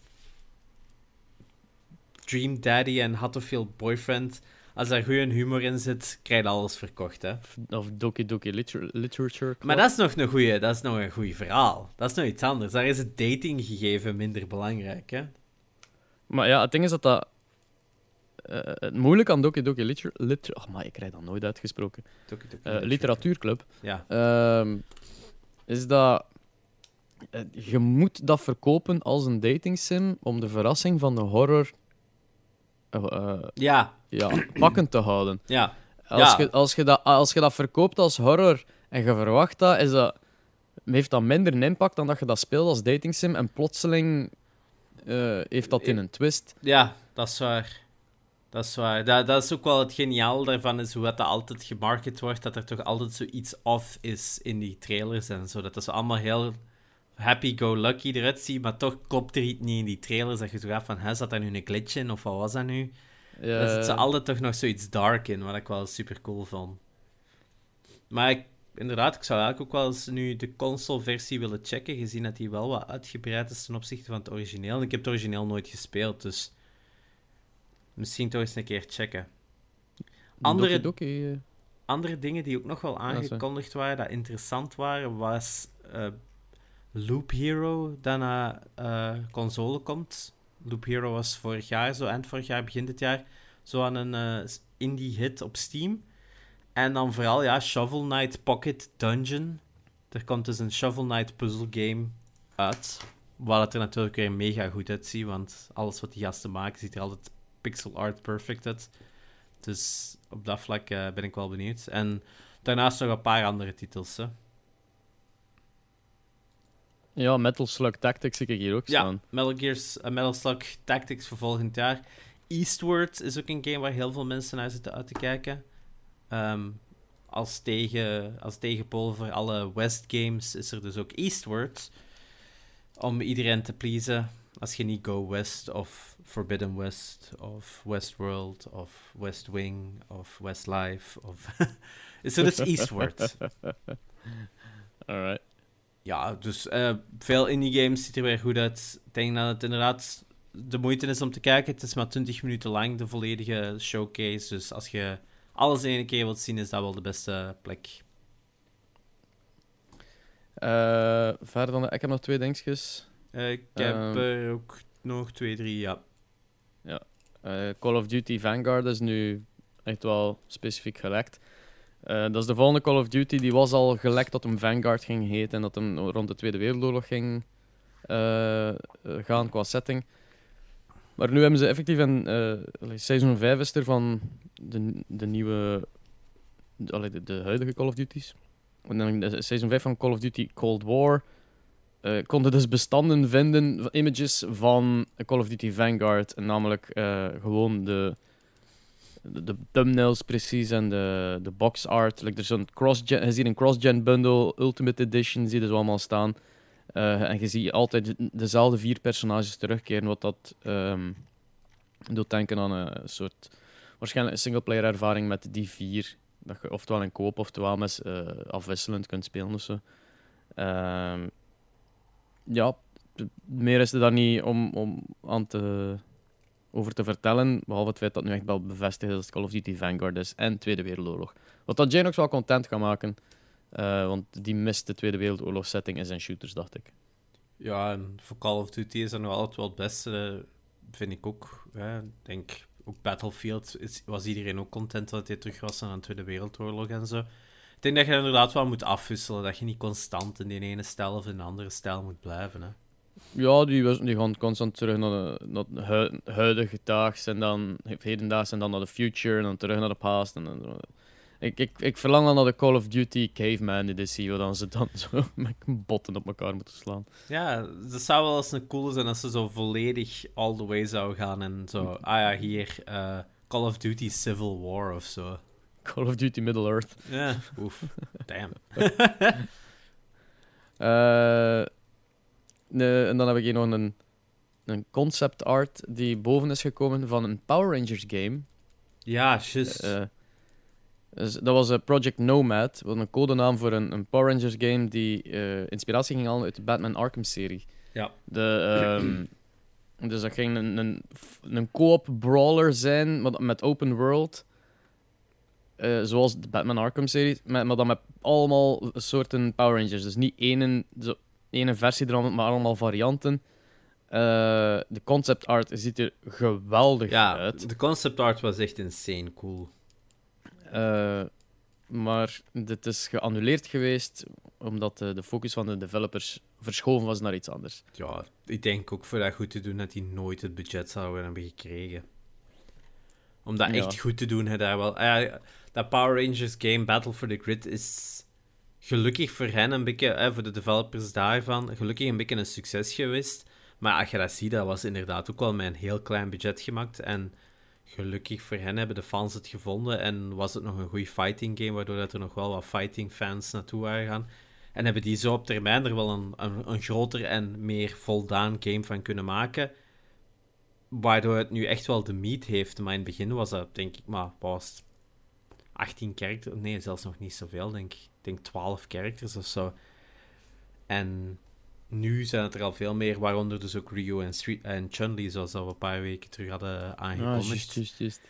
Dream Daddy en Feel Boyfriend. Als daar goede humor in zit, krijg je alles verkocht, hè. Of Doki Doki liter- Literature Club. Maar dat is nog een goeie, dat is nog een goed verhaal. Dat is nog iets anders. Daar is het datinggegeven minder belangrijk, hè. Maar ja, het ding is dat dat... eh, het moeilijke aan Doki Doki Liter... liter oh, maar ik krijg dat nooit uitgesproken. Eh, literatuurclub. Ja. ehm, is dat... eh, je moet dat verkopen als een dating sim om de verrassing van de horror eh, eh, Ja, ja, pakkend te houden. ja. Als, Ja. je, als, je dat, als je dat verkoopt als horror en je verwacht dat, is dat, heeft dat minder een impact dan dat je dat speelt als dating sim en plotseling eh, heeft dat in een twist. Ja, dat is waar. Dat is waar. Dat, dat is ook wel het geniaal daarvan, is hoe dat altijd gemarket wordt, dat er toch altijd zoiets off is in die trailers en zo. Dat is allemaal heel happy-go-lucky eruit ziet, maar toch klopt er iets niet in die trailers. Dat je zo gaat van, hè, zat daar nu een glitch in, of wat was dat nu? Daar zit ze altijd toch nog zoiets dark in, wat ik wel super cool vond. Maar ik, inderdaad, ik zou eigenlijk ook wel eens nu de console-versie willen checken, gezien dat die wel wat uitgebreid is ten opzichte van het origineel. En ik heb het origineel nooit gespeeld, dus misschien toch eens een keer checken. andere- eh, Andere dingen die ook nog wel aangekondigd waren, dat interessant waren, was eh, Loop Hero, dat naar eh, console komt. Loop Hero was vorig jaar, zo eind vorig jaar, begin dit jaar, Zo aan een uh, indie hit op Steam. En dan vooral, ja, Shovel Knight Pocket Dungeon. Er komt dus een Shovel Knight puzzle game uit. Waar het er natuurlijk weer mega goed uitziet, want alles wat die gasten maken ziet er altijd pixel art perfect uit. Dus op dat vlak uh, ben ik wel benieuwd. En daarnaast nog een paar andere titels. Hè. Ja, Metal Slug Tactics zie ik hier ook staan. Ja, Metal, Gears, uh, Metal Slug Tactics voor volgend jaar. Eastward is ook een game waar heel veel mensen naar zitten uit te kijken. Um, als, tegen, als tegenpool voor alle West games is er dus ook Eastward. Om iedereen te pleasen. Als je niet Go West of Forbidden West of Westworld of West Wing of Westlife of... is er dus Eastward. Alright. Ja, dus uh, veel indie games ziet er weer goed uit. Ik denk dat het inderdaad de moeite is om te kijken. Het is maar 20 minuten lang, de volledige showcase. Dus als je alles in één keer wilt zien, is dat wel de beste plek. Uh, verder dan... Ik heb nog twee dingetjes. Uh, ik heb um, er ook nog twee, drie, ja. Ja. Uh, Call of Duty Vanguard is nu echt wel specifiek gelekt. dat is de volgende Call of Duty. Die was al gelekt dat hem Vanguard ging heten en dat hem rond de Tweede Wereldoorlog ging gaan qua setting. Maar nu hebben ze effectief een uh, seizoen 5 is er van de, de nieuwe, de, de, de, huidige Call of Duty's. En dan seizoen 5 van Call of Duty Cold War uh, konden dus bestanden vinden, images van Call of Duty Vanguard. En namelijk uh, gewoon de, de, thumbnails precies en de, de box art. Er is een cross-gen, je ziet een cross-gen bundle, Ultimate Edition, zie je dus allemaal staan. Uh, en je ziet altijd dezelfde vier personages terugkeren, wat dat um, doet denken aan een soort waarschijnlijk een singleplayer ervaring met die vier. Dat je oftewel in koop, oftewel met, afwisselend kunt spelen. Dus, uh, ja, meer is er daar niet om, om aan te, over te vertellen. Behalve het feit dat nu echt wel bevestigd is dat Call of Duty Vanguard is en Tweede Wereldoorlog. Wat dat Jane wel content gaat maken. Uh, want die mist de Tweede Wereldoorlog setting in zijn shooters, dacht ik. Ja, en voor Call of Duty is dat nog altijd wel het beste, vind ik ook. Ik denk, ook Battlefield is, was iedereen ook content dat hij terug was aan de Tweede Wereldoorlog en zo. Ik denk dat je inderdaad wel moet afwisselen, dat je niet constant in die ene stijl of in een andere stijl moet blijven. Hè. Ja, die, die gaan constant terug naar de, naar de huidige daags en dan hedendaags en dan naar de future en dan terug naar de past. En dan, ik, ik, ik verlang dan naar de Call of Duty Caveman editie, waar dan ze dan zo met botten op elkaar moeten slaan. Ja, dat zou wel eens een cool zijn als ze zo volledig all the way zou gaan en zo, ah ja, hier, uh, Call of Duty Civil War of zo. Call of Duty Middle Earth. Ja, oef, damn. uh, nee, en dan heb ik hier nog een, een concept art die boven is gekomen van een Power Rangers game. Ja, juist. Uh, dus dat was uh, Project Nomad, wat een codenaam voor een, een Power Rangers game die uh, inspiratie ging halen uit de Batman Arkham-serie. Ja. De, um, dus dat ging een, een, een co-op brawler zijn, met open world. Uh, zoals de Batman Arkham-serie, maar, maar dan met allemaal soorten Power Rangers. Dus niet één, zo, ene versie ervan, maar allemaal varianten. de concept art ziet er geweldig ja, uit. De concept art was echt insane cool. Uh, maar dit is geannuleerd geweest omdat de, de, focus van de developers verschoven was naar iets anders. Ja, ik denk ook voor dat goed te doen dat die nooit het budget zouden hebben gekregen. Om dat echt goed te doen, hè, daar wel. Uh, dat Power Rangers game Battle for the Grid is gelukkig voor hen een beetje, voor de developers daarvan, gelukkig een beetje een succes geweest. Maar als je dat ziet, dat was inderdaad ook wel met een heel klein budget gemaakt. En gelukkig voor hen hebben de fans het gevonden en was het nog een goede fighting game, waardoor dat er nog wel wat fighting fans naartoe waren gaan. En hebben die zo op termijn er wel een, een, een groter en meer voldaan game van kunnen maken. Waardoor het nu echt wel de meat heeft. Maar in het begin was dat, denk ik, maar was 18 characters. Nee, zelfs nog niet zoveel, denk ik. Ik denk 12 characters of zo. En nu zijn het er al veel meer, waaronder dus ook Ryu en, en Chun-Li, zoals we een paar weken terug hadden aangekondigd. Ah, just, just, just.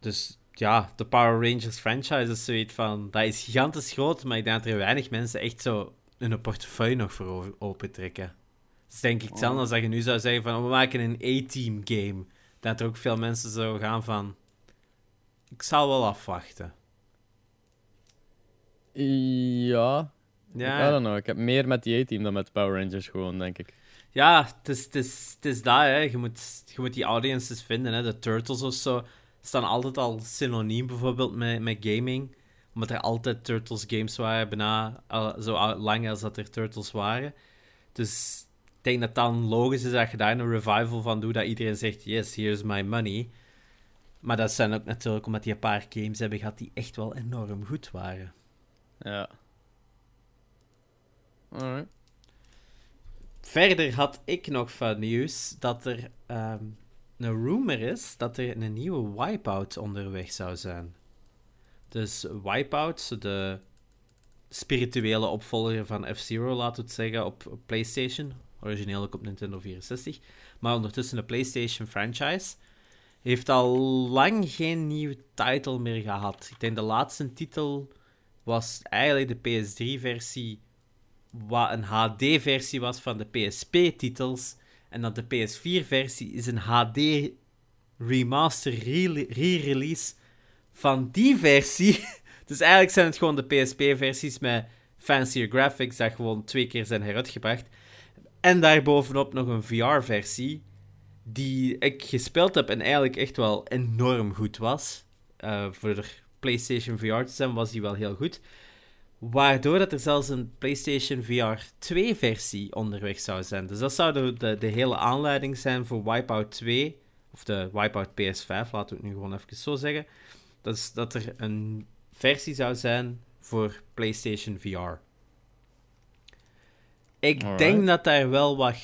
Dus ja, de Power Rangers franchise is zoiets van... Dat is gigantisch groot, maar ik denk dat er weinig mensen echt zo hun portefeuille nog voor opentrekken. Denk ik hetzelfde oh. als dat je nu zou zeggen van... We maken een A-team game. Dat er ook veel mensen zo gaan van... ik zal wel afwachten. Ja, Ja, I don't know. Ik heb meer met die A-team dan met Power Rangers gewoon, denk ik. Ja, het is, het is, het is dat, hè. Je moet, je moet die audiences vinden, hè. De Turtles of zo staan altijd al synoniem bijvoorbeeld met, met gaming. Omdat er altijd Turtles games waren, bijna al, zo lang als dat er Turtles waren. Dus denk dat dan logisch is dat je daar een revival van doet, dat iedereen zegt, yes, here's my money. Maar dat zijn ook natuurlijk omdat die een paar games hebben gehad die echt wel enorm goed waren. Ja. Alright. Verder had ik nog van nieuws dat er ehm, een rumor is dat er een nieuwe Wipeout onderweg zou zijn. Dus Wipeout, de spirituele opvolger van F-Zero, laten we het zeggen, op, op PlayStation. Origineel op Nintendo 64. Maar ondertussen de PlayStation franchise. Heeft al lang geen nieuwe title meer gehad. Ik denk de laatste titel was eigenlijk de PS3-versie wat een HD-versie was van de PSP-titels. En dat de PS4-versie is een HD remaster re-release van die versie. dus eigenlijk zijn het gewoon de PSP-versies met fancier graphics dat gewoon twee keer zijn heruitgebracht. En daarbovenop nog een VR-versie die ik gespeeld heb en eigenlijk echt wel enorm goed was. Uh, voor de PlayStation VR te zijn was die wel heel goed. Waardoor dat er zelfs een PlayStation VR 2-versie onderweg zou zijn. Dus dat zou de, de, de, hele aanleiding zijn voor Wipeout 2. Of de Wipeout PS5, laten we het nu gewoon even zo zeggen. Dat, is dat er een versie zou zijn voor PlayStation VR. Ik denk dat daar wel wat,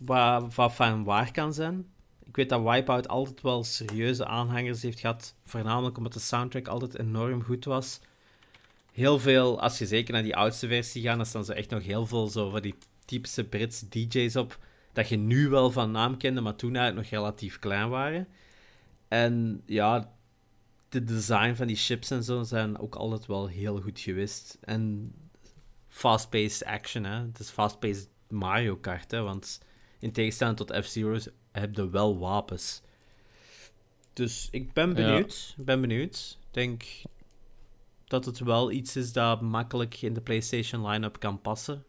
wat, wat van waar kan zijn. Ik weet dat Wipeout altijd wel serieuze aanhangers heeft gehad. Voornamelijk omdat de soundtrack altijd enorm goed was heel veel, als je zeker naar die oudste versie gaat, dan staan ze echt nog heel veel zo van die typische Britse DJ's op. Dat je nu wel van naam kende, maar toen eigenlijk nog relatief klein waren. En ja, de design van die chips en zo zijn ook altijd wel heel goed geweest. En fast-paced action, hè. Het is fast-paced Mario Kart, hè. Want in tegenstelling tot F-Zero's heb je wel wapens. Dus ik ben benieuwd. Ik ben benieuwd. Ik denk dat het wel iets is dat makkelijk in de PlayStation line-up kan passen.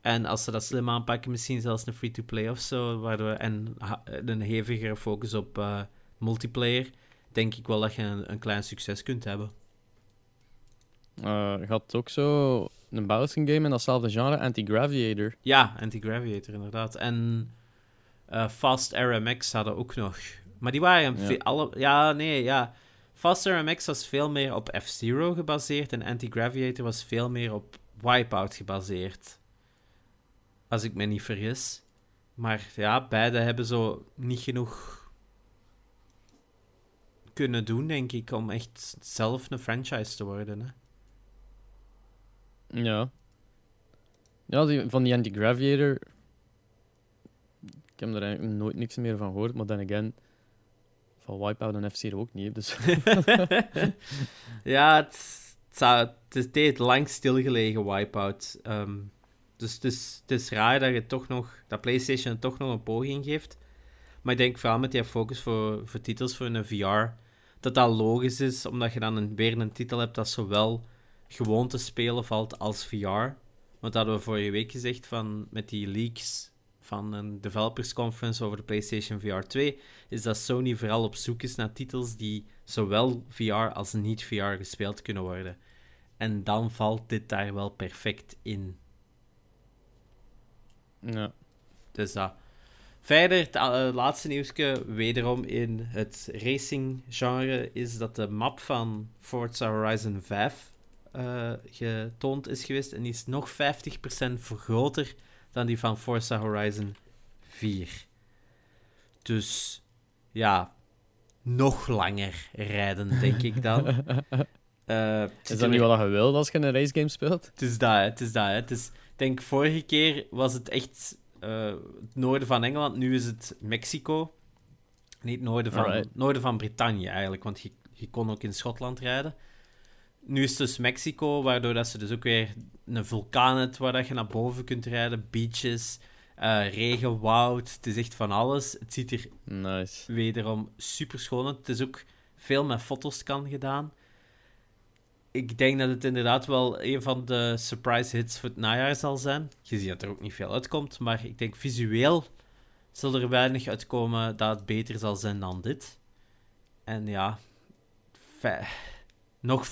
En als ze dat slim aanpakken, misschien zelfs een free-to-play of zo, waardoor, en een hevigere focus op uh, multiplayer, denk ik wel dat je een, een klein succes kunt hebben. Uh, je had ook zo een bouncing game in datzelfde genre, Anti-Graviator. Ja, Anti-Graviator, inderdaad. En uh, Fast RMX hadden ook nog. Maar die waren ja. alle... Ja, nee, ja. Faster MX was veel meer op F-Zero gebaseerd en Anti-Graviator was veel meer op Wipeout gebaseerd. Als ik me niet vergis. Maar ja, beide hebben zo niet genoeg kunnen doen, denk ik, om echt zelf een franchise te worden. Hè? Ja. Ja, van die Anti-Graviator... Ik heb er eigenlijk nooit niks meer van gehoord, maar dan again van Wipeout en FC ook niet. Dus. ja, het, het, het, het lang stilgelegen Wipeout. Um, dus het is, het is raar dat je toch nog dat PlayStation toch nog een poging geeft. Maar ik denk vooral met die focus voor, voor titels voor een VR, dat dat logisch is, omdat je dan een, weer een titel hebt dat zowel gewoon te spelen valt als VR. Want dat hadden we vorige week gezegd van met die leaks van een developers conference over de PlayStation VR 2 is dat Sony vooral op zoek is naar titels die zowel VR als niet VR gespeeld kunnen worden. En dan valt dit daar wel perfect in. Ja. Dus dat. Verder, het uh, laatste nieuwsje, wederom in het racing genre, is dat de map van Forza Horizon 5 uh, getoond is geweest. En die is nog 50% groter dan die van Forza Horizon 4. Dus ja, nog langer rijden, denk ik dan. Uh, is dat niet wat je wilt als je een racegame speelt? Het is dat, het is dat. Het is, ik denk, vorige keer was het echt uh, het noorden van Engeland, nu is het Mexico. Niet het noorden van, noorden van Brittannië eigenlijk, want je, je kon ook in Schotland rijden. Nu is het dus Mexico, waardoor dat ze dus ook weer een vulkaan hebt waar dat je naar boven kunt rijden. Beaches, uh, regen, woud. Het is echt van alles. Het ziet er nice. wederom super schoon uit. Het is ook veel met foto's kan gedaan. Ik denk dat het inderdaad wel een van de surprise hits voor het najaar zal zijn. Je ziet dat er ook niet veel uitkomt, maar ik denk visueel zal er weinig uitkomen dat het beter zal zijn dan dit. En ja, nog 50%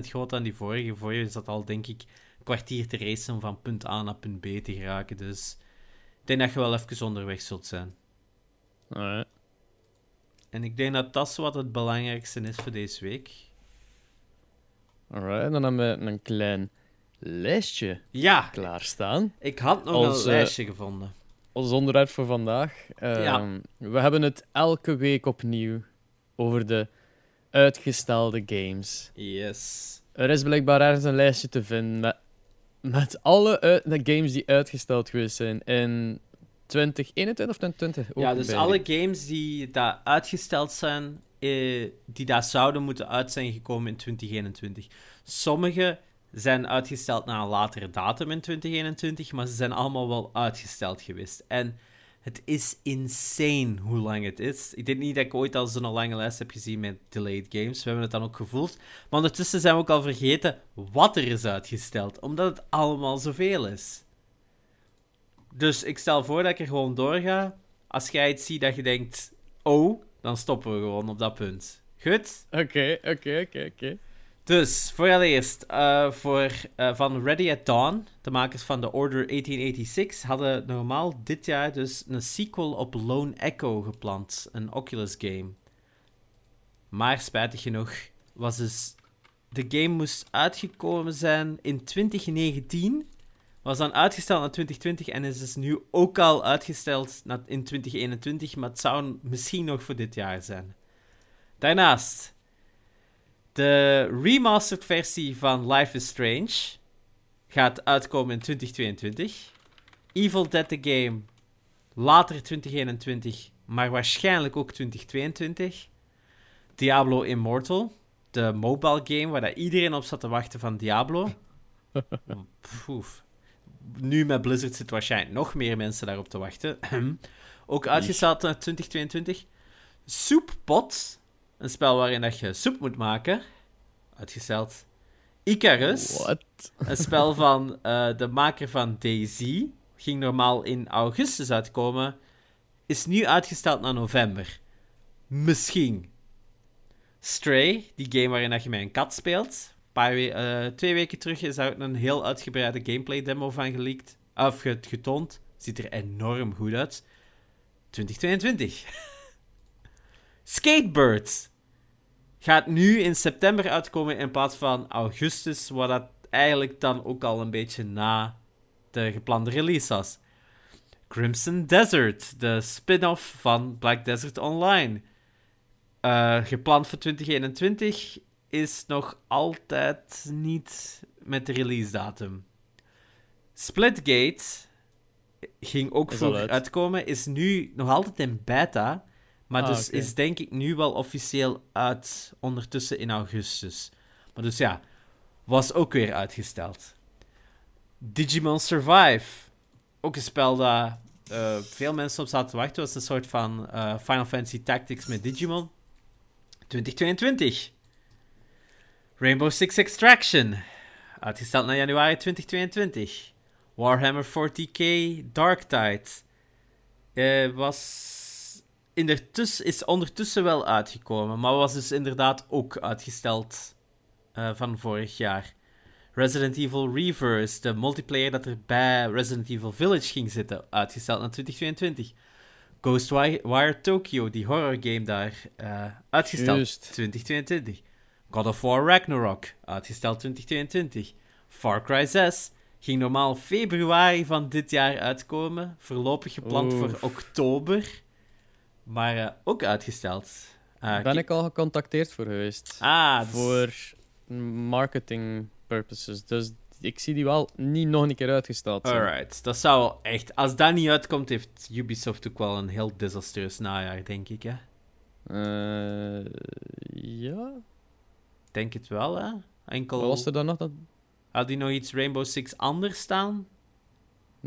groter dan die vorige. Vorige is dat al, denk ik, een kwartier te racen om van punt A naar punt B te geraken. Dus ik denk dat je wel even onderweg zult zijn. Alright. En ik denk dat dat wat het belangrijkste is voor deze week. Alright, dan hebben we een klein lijstje Ja, klaarstaan. ik had nog Als, een eh, lijstje gevonden. Ons onderwerp voor vandaag. Ehm, Ja. We hebben het elke week opnieuw over de uitgestelde games. Yes. Er is blijkbaar ergens een lijstje te vinden met, met alle uit- games die uitgesteld geweest zijn in 2021 of 2020. Ook Ja, dus alle games die daar uitgesteld zijn, eh, die daar zouden moeten uit zijn gekomen in 2021. Sommige zijn uitgesteld naar een latere datum in 2021, maar ze zijn allemaal wel uitgesteld geweest. En het is insane hoe lang het is. Ik denk niet dat ik ooit al zo'n lange lijst heb gezien met delayed games. We hebben het dan ook gevoeld. Maar ondertussen zijn we ook al vergeten wat er is uitgesteld, omdat het allemaal zoveel is. Dus ik stel voor dat ik er gewoon doorga. Als jij iets ziet dat je denkt, oh, dan stoppen we gewoon op dat punt. Goed? Oké, oké, oké, oké. Dus, voor allereerst, eh, voor, eh, van Ready at Dawn, de makers van The Order 1886, hadden normaal dit jaar dus een sequel op Lone Echo gepland, een Oculus game. Maar spijtig genoeg was dus... De game moest uitgekomen zijn in 2019, was dan uitgesteld naar 2020 en is dus nu ook al uitgesteld in 2021, maar het zou misschien nog voor dit jaar zijn. Daarnaast... De remastered versie van Life is Strange gaat uitkomen in 2022. Evil Dead the Game later 2021, maar waarschijnlijk ook 2022. Diablo Immortal, de mobile game waar dat iedereen op zat te wachten van Diablo. Nu met Blizzard zitten waarschijnlijk nog meer mensen daarop te wachten. ook uitgesteld naar 2022. Soeppot, een spel waarin dat je soep moet maken. Uitgesteld. Icarus, What? een spel van eh, de maker van Daisy. Ging normaal in augustus uitkomen. Is nu uitgesteld naar november. Misschien. Stray, die game waarin dat je met een kat speelt. Een Paar we- eh, twee weken terug is daar een heel uitgebreide gameplay demo van geleakt. Of ge- getoond. Ziet er enorm goed uit. 2022. Skatebird gaat nu in september uitkomen in plaats van augustus, wat dat eigenlijk dan ook al een beetje na de geplande release was. Crimson Desert, de spin-off van Black Desert Online. Eh, gepland voor 2021 is nog altijd niet met de release datum. Splitgate ging ook uit. uitkomen, is nu nog altijd in beta, maar Ah, dus is denk ik nu wel officieel uit ondertussen in augustus. Maar dus ja, was ook weer uitgesteld. Digimon Survive. Ook een spel dat eh, veel mensen op zaten te wachten. was een soort van eh, Final Fantasy Tactics met Digimon. 2022. Rainbow Six Extraction. Uitgesteld naar januari 2022. Warhammer 40k Darktide. Eh was ondertussen, is ondertussen wel uitgekomen, maar was dus inderdaad ook uitgesteld eh, van vorig jaar. Resident Evil Reverse, de multiplayer dat er bij Resident Evil Village ging zitten, uitgesteld naar 2022. Ghostwire Tokyo, die horror game daar, eh, uitgesteld Juist. 2022. God of War Ragnarok, uitgesteld 2022. Far Cry 6 ging normaal februari van dit jaar uitkomen, voorlopig gepland Oef. voor oktober, maar eh, ook uitgesteld. Eh, ben ik al gecontacteerd voor geweest. Ah, dus- Voor marketing purposes. Dus ik zie die wel niet nog een keer uitgesteld zijn. Alright, dat zou wel echt... Als dat niet uitkomt, heeft Ubisoft ook wel een heel desastreus najaar, denk ik, hè? Eh, ja. Denk het wel, hè? Enkel... Wat was er dan nog? Dat... Had die nog iets Rainbow Six anders staan?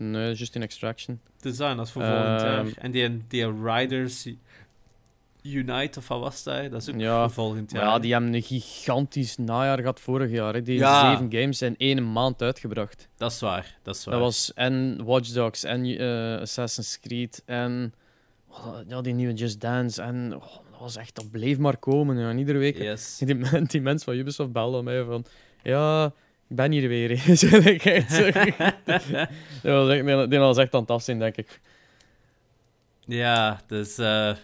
Nee, just in Extraction. Design, dat is voor volgend jaar. Ehm. En die, die Riders... Unite of wat was dat? Dat is ook Ja, voor volgend jaar. ja, die hebben een gigantisch najaar gehad vorig jaar. Hè. Die Ja. zeven games in één maand uitgebracht. Dat is waar, dat is waar. Dat was en Watch Dogs en eh, Assassin's Creed en oh, ja, die nieuwe Just Dance. En oh, dat was echt, dat bleef maar komen. Ja. En iedere week. Yes. Die, die mensen van Ubisoft belden mij van. Ja, ik ben hier weer. hè." Zo, ik echt zo- Die was echt- die- die was echt aan het afzien, denk ik. Ja, dus eh,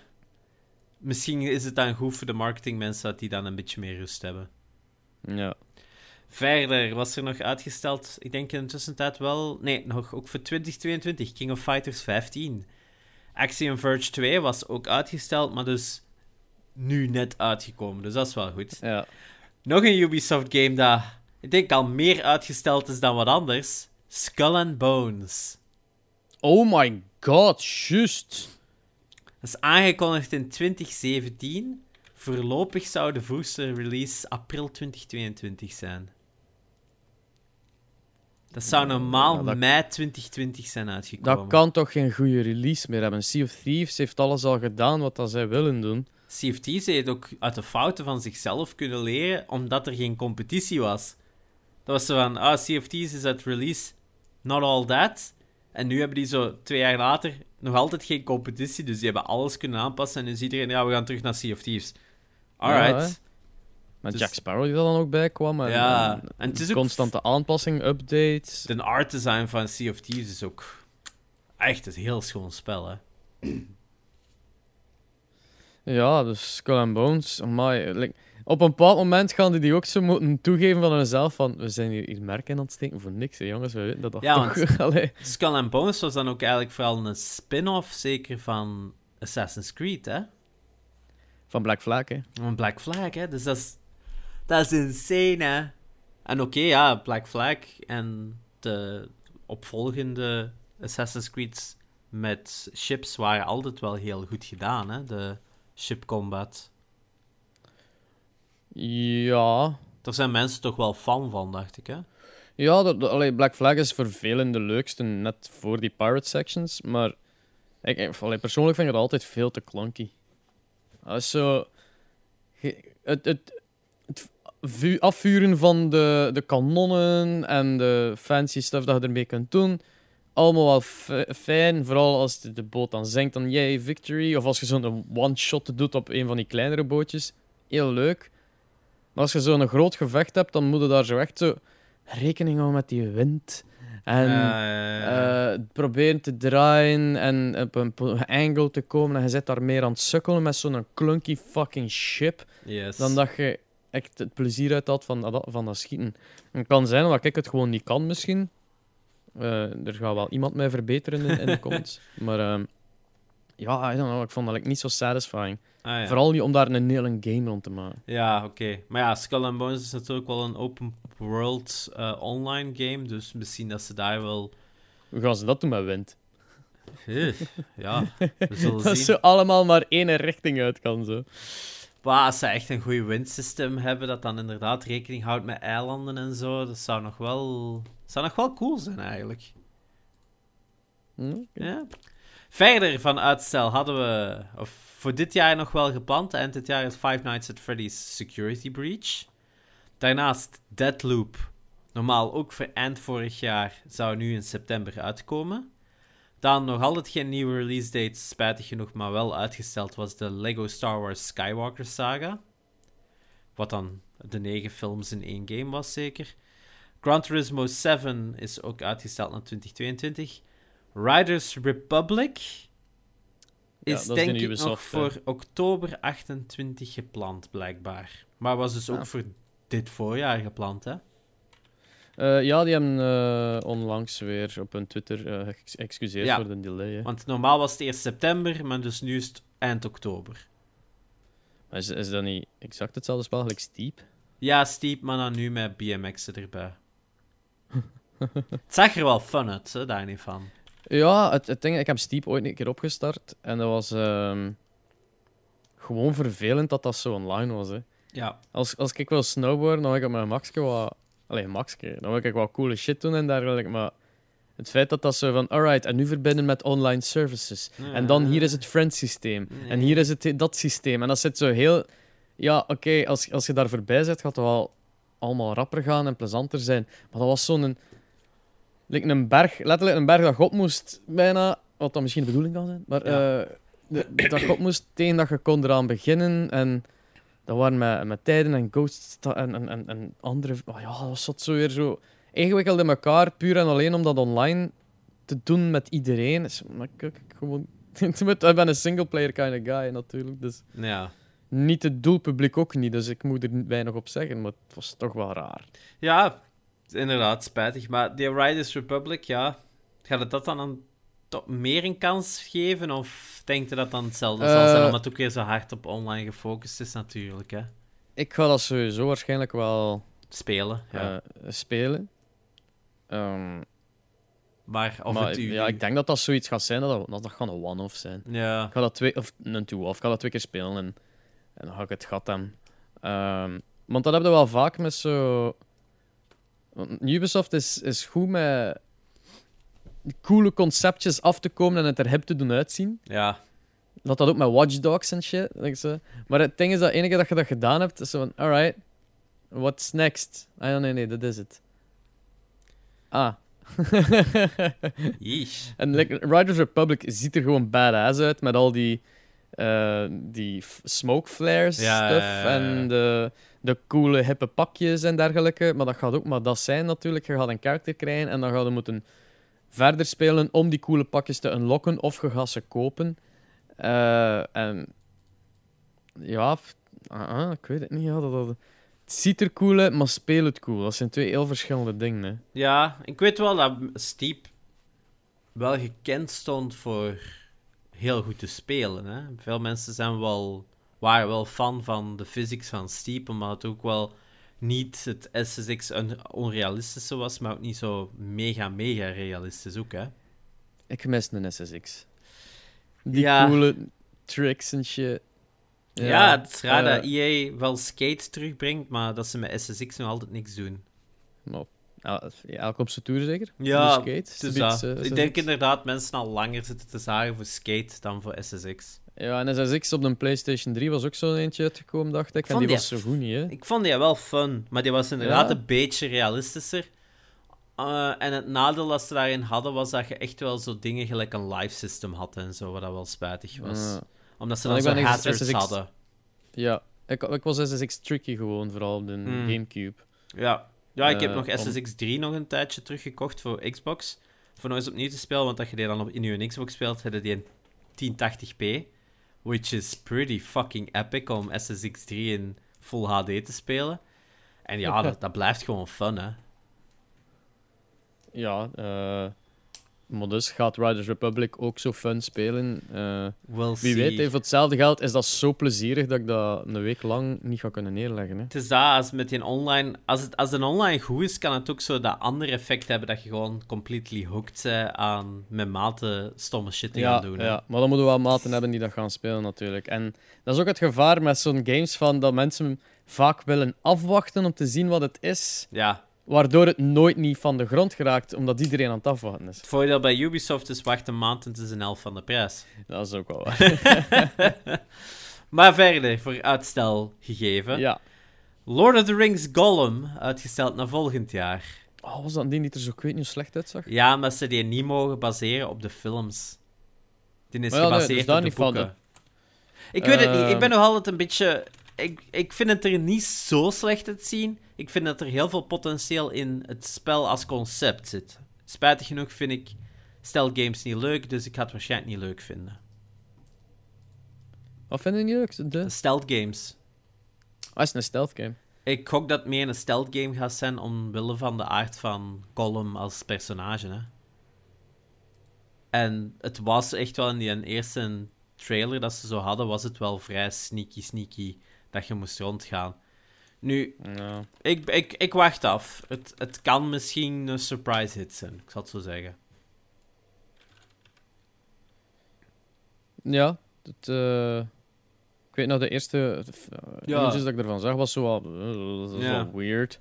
misschien is het dan goed voor de marketingmensen dat die dan een beetje meer rust hebben. Ja. Verder was er nog uitgesteld, ik denk in de tussentijd wel, nee, nog ook voor 2022, King of Fighters 15. Axiom Verge 2 was ook uitgesteld, maar dus nu net uitgekomen, dus dat is wel goed. ja. Nog een Ubisoft game dat ik denk al meer uitgesteld is dan wat anders. Skull and Bones. Oh my god, juist. Dat is aangekondigd in 2017. Voorlopig zou de vroegste release april 2022 zijn. Dat zou normaal Ja, dat- mei 2020 zijn uitgekomen. Dat kan toch geen goede release meer hebben. Sea of Thieves heeft alles al gedaan wat dat zij willen doen. CFT's heeft ook uit de fouten van zichzelf kunnen leren, omdat er geen competitie was. Dat was zo van, ah, CFT's is uit release, not all that. En nu hebben die zo twee jaar later nog altijd geen competitie, dus die hebben alles kunnen aanpassen. En nu ziet iedereen, ja, we gaan terug naar CFT's. Alright. Ja, Met Dus- Jack Sparrow die er dan ook bij kwam. En, Ja, en en het is ook- constante aanpassingen, updates. De art design van Sea of Thieves is ook echt een heel schoon spel, hè. Ja, dus Skull and Bones. amai, like, op een bepaald moment gaan die die ook zo moeten toegeven van hunzelf van we zijn hier, hier merken aan het steken voor niks, hè, jongens. We weten dat dat Ja, toch... Allee. Skull and Bones was dan ook eigenlijk vooral een spin-off, zeker, van Assassin's Creed, hè. Van Black Flag, hè. Een Black Flag, hè. Dus dat is, dat is insane, hè. En oké, ja, Black Flag en de opvolgende Assassin's Creed met ships waren altijd wel heel goed gedaan, hè. De ship combat. Ja... Daar zijn mensen toch wel fan van, dacht ik, hè. Ja, dat- allee, Black Flag is voor velen de leukste, net voor die pirate sections. Maar ik, allee, persoonlijk vind ik het altijd veel te clunky. Ge- Het, het, het vu- afvuren van de, de kanonnen en de fancy stuff dat je ermee kunt doen, allemaal wel fi- fijn. Vooral als de, de boot dan zinkt, dan jij victory. Of als je zo'n one-shot doet op een van die kleinere bootjes. Heel leuk. Maar als je zo'n groot gevecht hebt, dan moet je daar zo echt zo rekening houden met die wind. En Eh, proberen te draaien en op een angle te komen. En je zit daar meer aan het sukkelen met zo'n clunky fucking ship. yes. Dan dat je echt het plezier uit had van dat, van dat schieten. Het kan zijn dat ik het gewoon niet kan, misschien. Eh, er gaat wel iemand mij verbeteren in, in de comments. maar ehm, ja, I don't know, ik vond dat like, niet zo satisfying. Ah, ja. Vooral niet om daar een hele game rond te maken. Ja, oké. Maar ja, Skull and Bones is natuurlijk wel een open world eh, online game, dus misschien dat ze daar wel... Hoe gaan ze dat doen met wind? Ja, we zullen Dat zien. ze allemaal maar één richting uit kan, zo. Maar als ze echt een goed windsysteem hebben, dat dan inderdaad rekening houdt met eilanden en zo, dat zou nog wel, zou nog wel cool zijn eigenlijk. Hm? Ja. Verder van uitstel hadden we, voor dit jaar nog wel gepland, eind dit jaar is Five Nights at Freddy's Security Breach. Daarnaast Deadloop, normaal ook voor eind vorig jaar, zou nu in september uitkomen. Dan nog altijd geen nieuwe release date, spijtig genoeg, maar wel uitgesteld was de Lego Star Wars Skywalker Saga. Wat dan de negen films in één game was, zeker. Gran Turismo 7 is ook uitgesteld naar 2022. Riders Republic is denk ik nog hè. voor oktober 28 gepland, blijkbaar. Maar was dus ook Ah. voor dit voorjaar gepland, hè? Eh, ja, die hebben eh, onlangs weer op hun Twitter eh excuseerd Ja. voor de delay. Hè. Want normaal was het eerst september, maar dus nu is het eind oktober. Maar Is, is dat niet exact hetzelfde spel als Steep? Ja, Steep, maar dan nu met BMX'en erbij. het zag er wel fun uit, hè, daar niet van. Ja, het, het ding, ik heb Steep ooit een keer opgestart en dat was ehm, gewoon vervelend dat dat zo online was. Hè. Ja, Als, als ik wil snowboarden, dan wil ik op mijn maxke wat... Allee, maxke. Dan wil ik wat coole shit doen en dergelijke, maar... Het feit dat dat zo van, alright, en nu verbinden met online services. En dan hier is het friend systeem. En hier is het dat systeem. En dat zit zo heel... Ja, oké, als, als je daar voorbij zit, gaat het wel allemaal rapper gaan en plezanter zijn. Maar dat was zo'n... Like een berg, letterlijk een berg dat God moest bijna... Wat dan misschien de bedoeling kan zijn. Maar Ja. eh, de- dat God moest tegen dat je kon eraan beginnen. En dat waren met, met tijden en ghosts en, en, en, en andere... Oh ja, dat zat zo weer zo ingewikkeld in elkaar. Puur en alleen om dat online te doen met iedereen. Is, maar ik, ik, ik gewoon... ik ben een singleplayer kind of guy natuurlijk. Dus Ja. niet het doelpubliek ook niet. Dus ik moet er weinig op zeggen. Maar het was toch wel raar. Ja, inderdaad, spijtig. Maar The Riders Republic, ja. Gaat het dat dan meer een kans geven? Of denkt je dat dan hetzelfde zal Eh, zijn? Omdat het ook weer zo hard op online gefocust is, natuurlijk. Hè? Ik ga dat sowieso waarschijnlijk wel Spelen, ja. eh, spelen. Ehm, maar of maar het u... ja, ik denk dat dat zoiets gaat zijn. Dat dat, dat gaat een one-off zijn. Ja, Ik ga dat twee, of een two-off. Ik ga dat twee keer spelen en, en dan ga ik het gat hebben. Ehm, want dat heb je wel vaak met zo. Want Ubisoft is, is goed met coole conceptjes af te komen en het er hip te doen uitzien. ja. Dat dat ook met Watch Dogs en shit. denk ik zo. Maar het ding is dat enige dat je dat gedaan hebt, is zo van, alright, what's next? Ah ja, nee, nee, dat is het. Ah. Yeesh. En like, Riders Republic ziet er gewoon badass uit met al die, eh, die smoke flares Ja, stuff ja, ja, ja. en de, de coole hippe pakjes en dergelijke. Maar dat gaat ook maar dat zijn natuurlijk. Je gaat een karakter krijgen en dan ga je moeten verder spelen om die coole pakjes te unlocken of je gaat ze kopen. Eh, en ja, ah, ah, ik weet het niet. Ja, dat, het ziet er cool uit, maar speel het cool. Dat zijn twee heel verschillende dingen. Ja, ik weet wel dat Steep wel gekend stond voor heel goed te spelen. Hè? Veel mensen zijn wel, waren wel fan van de physics van Steep, omdat het ook wel niet het SSX een onrealistische was, maar ook niet zo mega, mega realistisch ook, hè? Ik mis een SSX. Die Ja. coole tricks en shit. Ja, het is raar eh, dat EA wel skate terugbrengt, maar dat ze met SSX nog altijd niks doen. maar, ja, ja, elk op zijn tour zeker? Ja, De skate, eh, ik denk inderdaad mensen al langer zitten te zagen voor skate dan voor SSX. Ja, en SSX op de PlayStation 3 was ook zo'n eentje uitgekomen, dacht ik. En die die was zo goed niet, hè? Ik vond die wel fun, maar die was inderdaad Ja. een beetje realistischer. Eh, en het nadeel dat ze daarin hadden, was dat je echt wel zo dingen gelijk een live system had en zo, wat dat wel spijtig was. Omdat ze dan ik zo ben echt hazards SSX hadden. ja, ik, ik was SSX tricky gewoon, vooral op de Hmm. Gamecube. Ja, ja ik heb Eh, nog SSX 3 nog een tijdje teruggekocht voor Xbox. Voor nog eens opnieuw te spelen, want als je die dan op, in je Xbox speelt, je die in 1080p. Which is pretty fucking epic om SSX 3 in full HD te spelen. En ja, dat, dat blijft gewoon fun, hè. Ja, eh maar dus gaat Riders Republic ook zo fun spelen. Eh, We'll wie see. weet, voor hetzelfde geld is dat zo plezierig dat ik dat een week lang niet ga kunnen neerleggen. Hè. Het is dat, als, met die online, als, het, als een online goed is, kan het ook zo dat andere effect hebben dat je gewoon completely hooked bent aan met maten stomme shit te Ja, gaan doen. hè. ja, maar dan moeten we wel maten hebben die dat gaan spelen natuurlijk. En dat is ook het gevaar met zo'n games van dat mensen vaak willen afwachten om te zien wat het is, ja. Waardoor het nooit niet van de grond geraakt, omdat iedereen aan het afwachten is. Het voordeel bij Ubisoft is wacht een maand en het is een helft van de prijs. Dat is ook wel waar. Maar verder, voor uitstel gegeven. ja. Lord of the Rings Gollum, uitgesteld naar volgend jaar. Oh, was dat die die er zo, ik weet niet hoe slecht uitzag? Ja, maar ze die niet mogen baseren op de films. Die is nee, gebaseerd dus daar op de niet van, boeken. Ik weet het niet. Ik Ehm. ben nog altijd een beetje... Ik, ik vind het er niet zo slecht uit zien. Ik vind dat er heel veel potentieel in het spel als concept zit. Spijtig genoeg vind ik stealth games niet leuk, dus ik ga het waarschijnlijk niet leuk vinden. Wat vind je niet leuk? De... Stealth games. Ah, is een stealth game. Ik gok dat het meer een stealth game gaat zijn omwille van de aard van Gollum als personage. Hè? En het was echt wel in die eerste trailer dat ze zo hadden, was het wel vrij sneaky sneaky dat je moest rondgaan. Nu, Ja. ik, ik, ik wacht af. Het, het kan misschien een surprise hit zijn, ik zal het zo zeggen. Ja, het, eh, ik weet nog, de eerste uh, Ja. images dat ik ervan zag, was zo wel, eh, dat is Ja. wel weird.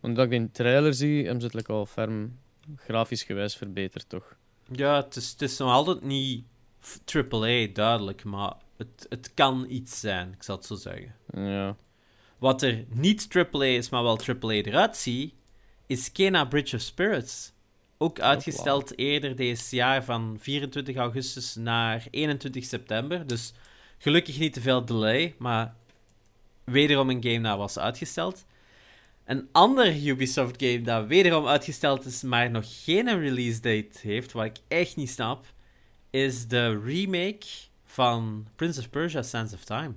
Want dat ik die trailer zie, hem zit like al ferm grafisch gewijs verbeterd, toch? Ja, het is, het is nog altijd niet AAA, duidelijk, maar het, het kan iets zijn, ik zal het zo zeggen. Ja. Wat er niet AAA is, maar wel AAA eruit ziet, is Kena Bridge of Spirits. Ook uitgesteld eerder deze jaar van 24 augustus naar 21 september. Dus gelukkig niet te veel delay, maar wederom een game dat was uitgesteld. Een ander Ubisoft game dat wederom uitgesteld is, maar nog geen release date heeft, wat ik echt niet snap, is de remake van Prince of Persia Sands of Time.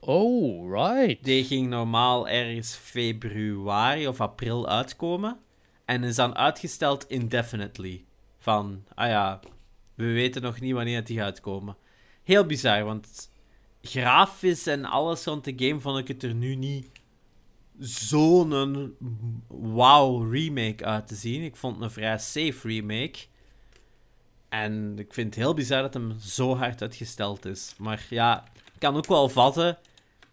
Oh, right. Die ging normaal ergens februari of april uitkomen. En is dan uitgesteld indefinitely. Van, ah ja, we weten nog niet wanneer die gaat komen. Heel bizar, want grafisch en alles rond de game vond ik het er nu niet zo'n wow remake uit te zien. Ik vond het een vrij safe remake. En ik vind het heel bizar dat hem zo hard uitgesteld is. Maar ja, ik kan ook wel vatten.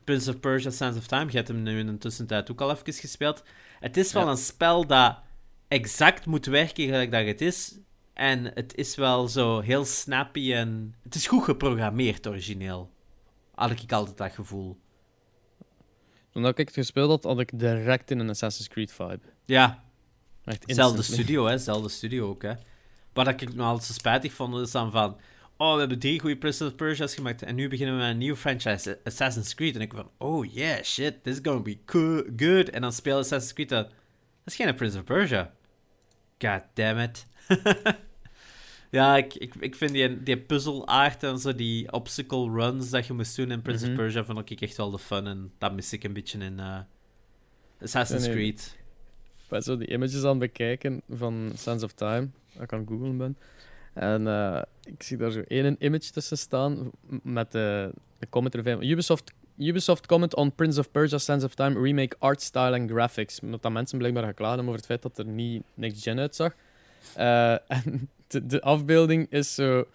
Prince of Persia Sands of Time. Je hebt hem nu in de tussentijd ook al even gespeeld. Het is wel Ja. een spel dat exact moet werken gelijk dat het is. En het is wel zo heel snappy en... Het is goed geprogrammeerd, origineel. Had ik altijd dat gevoel. Toen ik het gespeeld had, had ik direct in een Assassin's Creed vibe. Ja, Echt Zelfde studio, hè? Zelfde studio ook, hè? Wat ik nog altijd zo spijtig vond, is dan van... Oh, we hebben drie goede Prince of Persia's gemaakt en nu beginnen we met een nieuwe franchise, Assassin's Creed. En ik van, oh yeah, shit, this is gonna be co- good. En dan speel Assassin's Creed, dat, dat is geen Prince of Persia. God damn it. ja, ik, ik, ik vind die, die puzzelaard en zo, die obstacle runs dat je moest doen in Prince Mhm. of Persia, vond ik echt wel de fun. En dat mis ik een beetje in eh, Assassin's Nee, nee. Creed. Ik ben zo die images aan het bekijken van Sands of Time, ik aan het googlen ben. En eh, ik zie daar zo één image tussen staan met de, de comment erbij. Ubisoft, Ubisoft comment on Prince of Persia Sands of Time remake art style en graphics. Omdat dat mensen blijkbaar geklaagd hebben over het feit dat er niet next gen uitzag. Eh, en de, afbeelding is zo...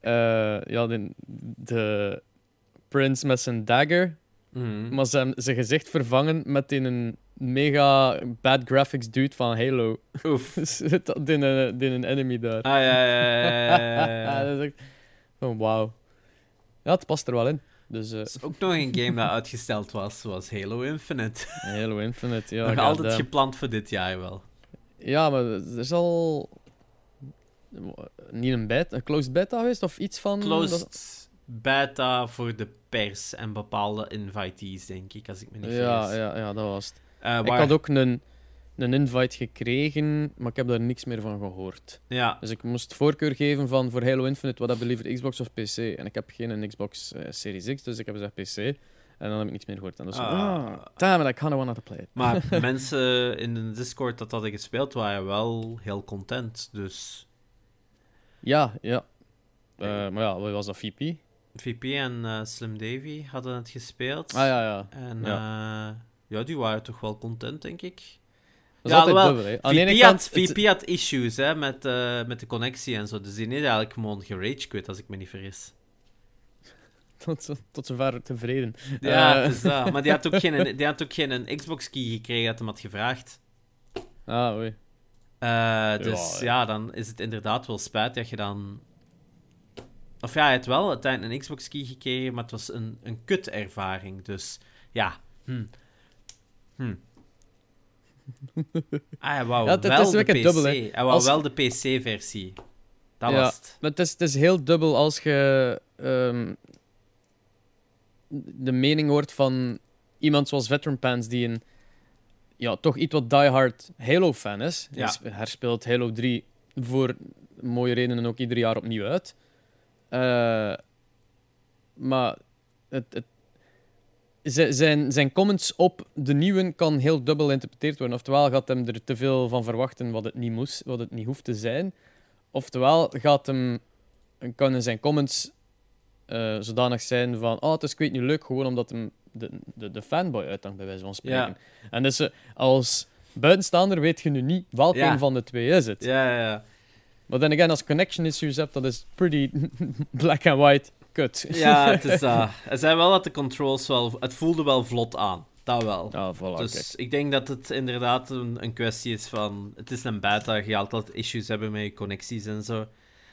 eh, ja, de, de Prince met zijn dagger Mhm. maar ze hebben zijn gezicht vervangen met in een mega bad graphics dude van Halo. Oef. Zit in een, in een enemy daar. Ah, ja, ja, ja, ja, ja, ja. dat is echt... Oh, wauw. Ja, het past er wel in. Dus eh, is ook nog een game dat uitgesteld was, zoals Halo Infinite. Halo Infinite, ja. nog altijd gepland voor dit jaar wel. Ja, maar er is al... Niet een, beta, een closed beta geweest of iets van... Closed dat- beta voor de pers en bepaalde invitees, denk ik, als ik me niet Ja, vergis. ja, ja, dat was het. Eh, Ik waar- had ook een, een invite gekregen, maar ik heb daar niks meer van gehoord. Ja, Dus ik moest voorkeur geven van voor Halo Infinite, wat heb je liever, Xbox of PC? En ik heb geen Xbox eh, Series X, dus ik heb gezegd PC. En dan heb ik niks meer gehoord. En dus, Ah. ah, damn it, I kinda wanted to play it. maar mensen in de Discord dat hadden gespeeld waren wel heel content. Dus Ja, ja. Eh, maar ja, wat was dat, VP? VP en eh, Slim Davy hadden het gespeeld. Ah ja, ja. En Ja. ja. ja, die waren toch wel content, denk ik. Dat is Ja, altijd dubbel, hè. Aan VP, ene had, kant... het- VP had issues hè, met, eh, met de connectie en zo. Dus die is eigenlijk gewoon gerage quit, als ik me niet vergis. tot, tot zover tevreden. Ja, Eh, het is dat. Maar die had ook geen, die had ook geen Xbox-key gekregen dat hem had gevraagd. Ah, oei. Eh, dus Ja, ja, dan is het inderdaad wel spijt dat je dan... Of ja, hij had wel uiteindelijk een Xbox-key gekregen, maar het was een, een kut-ervaring. Dus ja, hm. Hm. Ah, hij wou Ja, het- het wel is de PC. dubbel, hè. Hij wou Als- wel de PC-versie. Dat Ja. was het. Maar het is, het is heel dubbel als je ehm, de mening hoort van iemand zoals Veteran Pants, die een ja, toch iets wat diehard Halo-fan is. Ja. Hij sp- herspeelt Halo 3 voor mooie redenen ook ieder jaar opnieuw uit. Eh, maar het, het, zi- zijn, zijn comments op de nieuwe kan heel dubbel geïnterpreteerd worden. Oftewel gaat hem er te veel van verwachten wat het niet, moest, wat het niet hoeft te zijn. Oftewel gaat hem, kan in zijn comments eh, zodanig zijn van oh, het is ik weet niet leuk, gewoon omdat hem de, de, de fanboy uithangt, bij wijze van spreken. Ja. En dus eh, als buitenstaander weet je nu niet welke Ja. van de twee is het. Ja, ja, ja. Maar dan again, als connection issues hebt, dat is pretty black and white kut. Ja, het is dat. Het zei wel dat de controls wel... Het voelde wel vlot aan. Dat wel. Ah, voilà, dus kijk. ik denk dat het inderdaad een, een kwestie is van... Het is een beta, je gaat altijd issues hebben met je connecties en zo.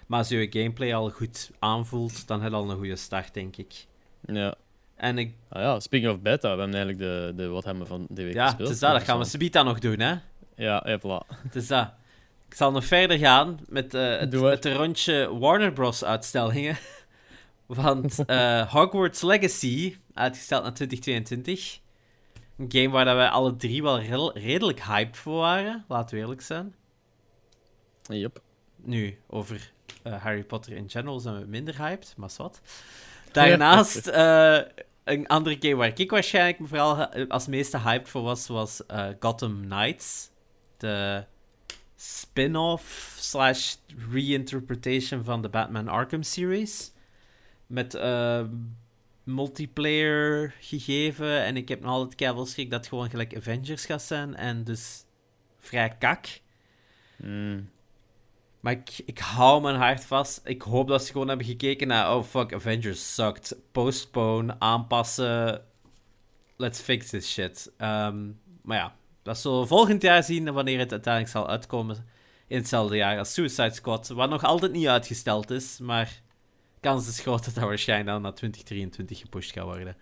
Maar als je je gameplay al goed aanvoelt, dan heb je al een goede start, denk ik. Ja. En ik, Ah ja, speaking of beta, we hebben eigenlijk de, de wat hebben we van de week ja, gespeeld. het is dat, dat gaan we Sabita nog doen, hè. Ja, ja, voilà. Het is dat. Ik zal nog verder gaan met, eh, het, de rondje Warner Bros. uitstellingen. Want eh, Hogwarts Legacy, uitgesteld naar 2022. Een game waar dat wij alle drie wel redelijk hyped voor waren, laten we eerlijk zijn. Yep. Nu, over eh, Harry Potter in general zijn we minder hyped, maar wat. Daarnaast, een andere game waar ik waarschijnlijk vooral als meeste hyped voor was, was Gotham Knights. De spin-off slash reinterpretation van de Batman Arkham series. Met eh, multiplayer gegeven. En ik heb nog altijd keihard schrik dat het gewoon gelijk Avengers gaat zijn. En dus vrij kak. Mm. Maar ik, ik hou mijn hart vast. Ik hoop dat ze gewoon hebben gekeken naar... Oh, fuck, Avengers sucked. Postpone, aanpassen. Let's fix this shit. Ehm, maar ja, dat zullen we volgend jaar zien... wanneer het uiteindelijk zal uitkomen. In hetzelfde jaar als Suicide Squad. Wat nog altijd niet uitgesteld is. Maar kans is groot dat dat waarschijnlijk dan naar 2023 gepusht gaat worden.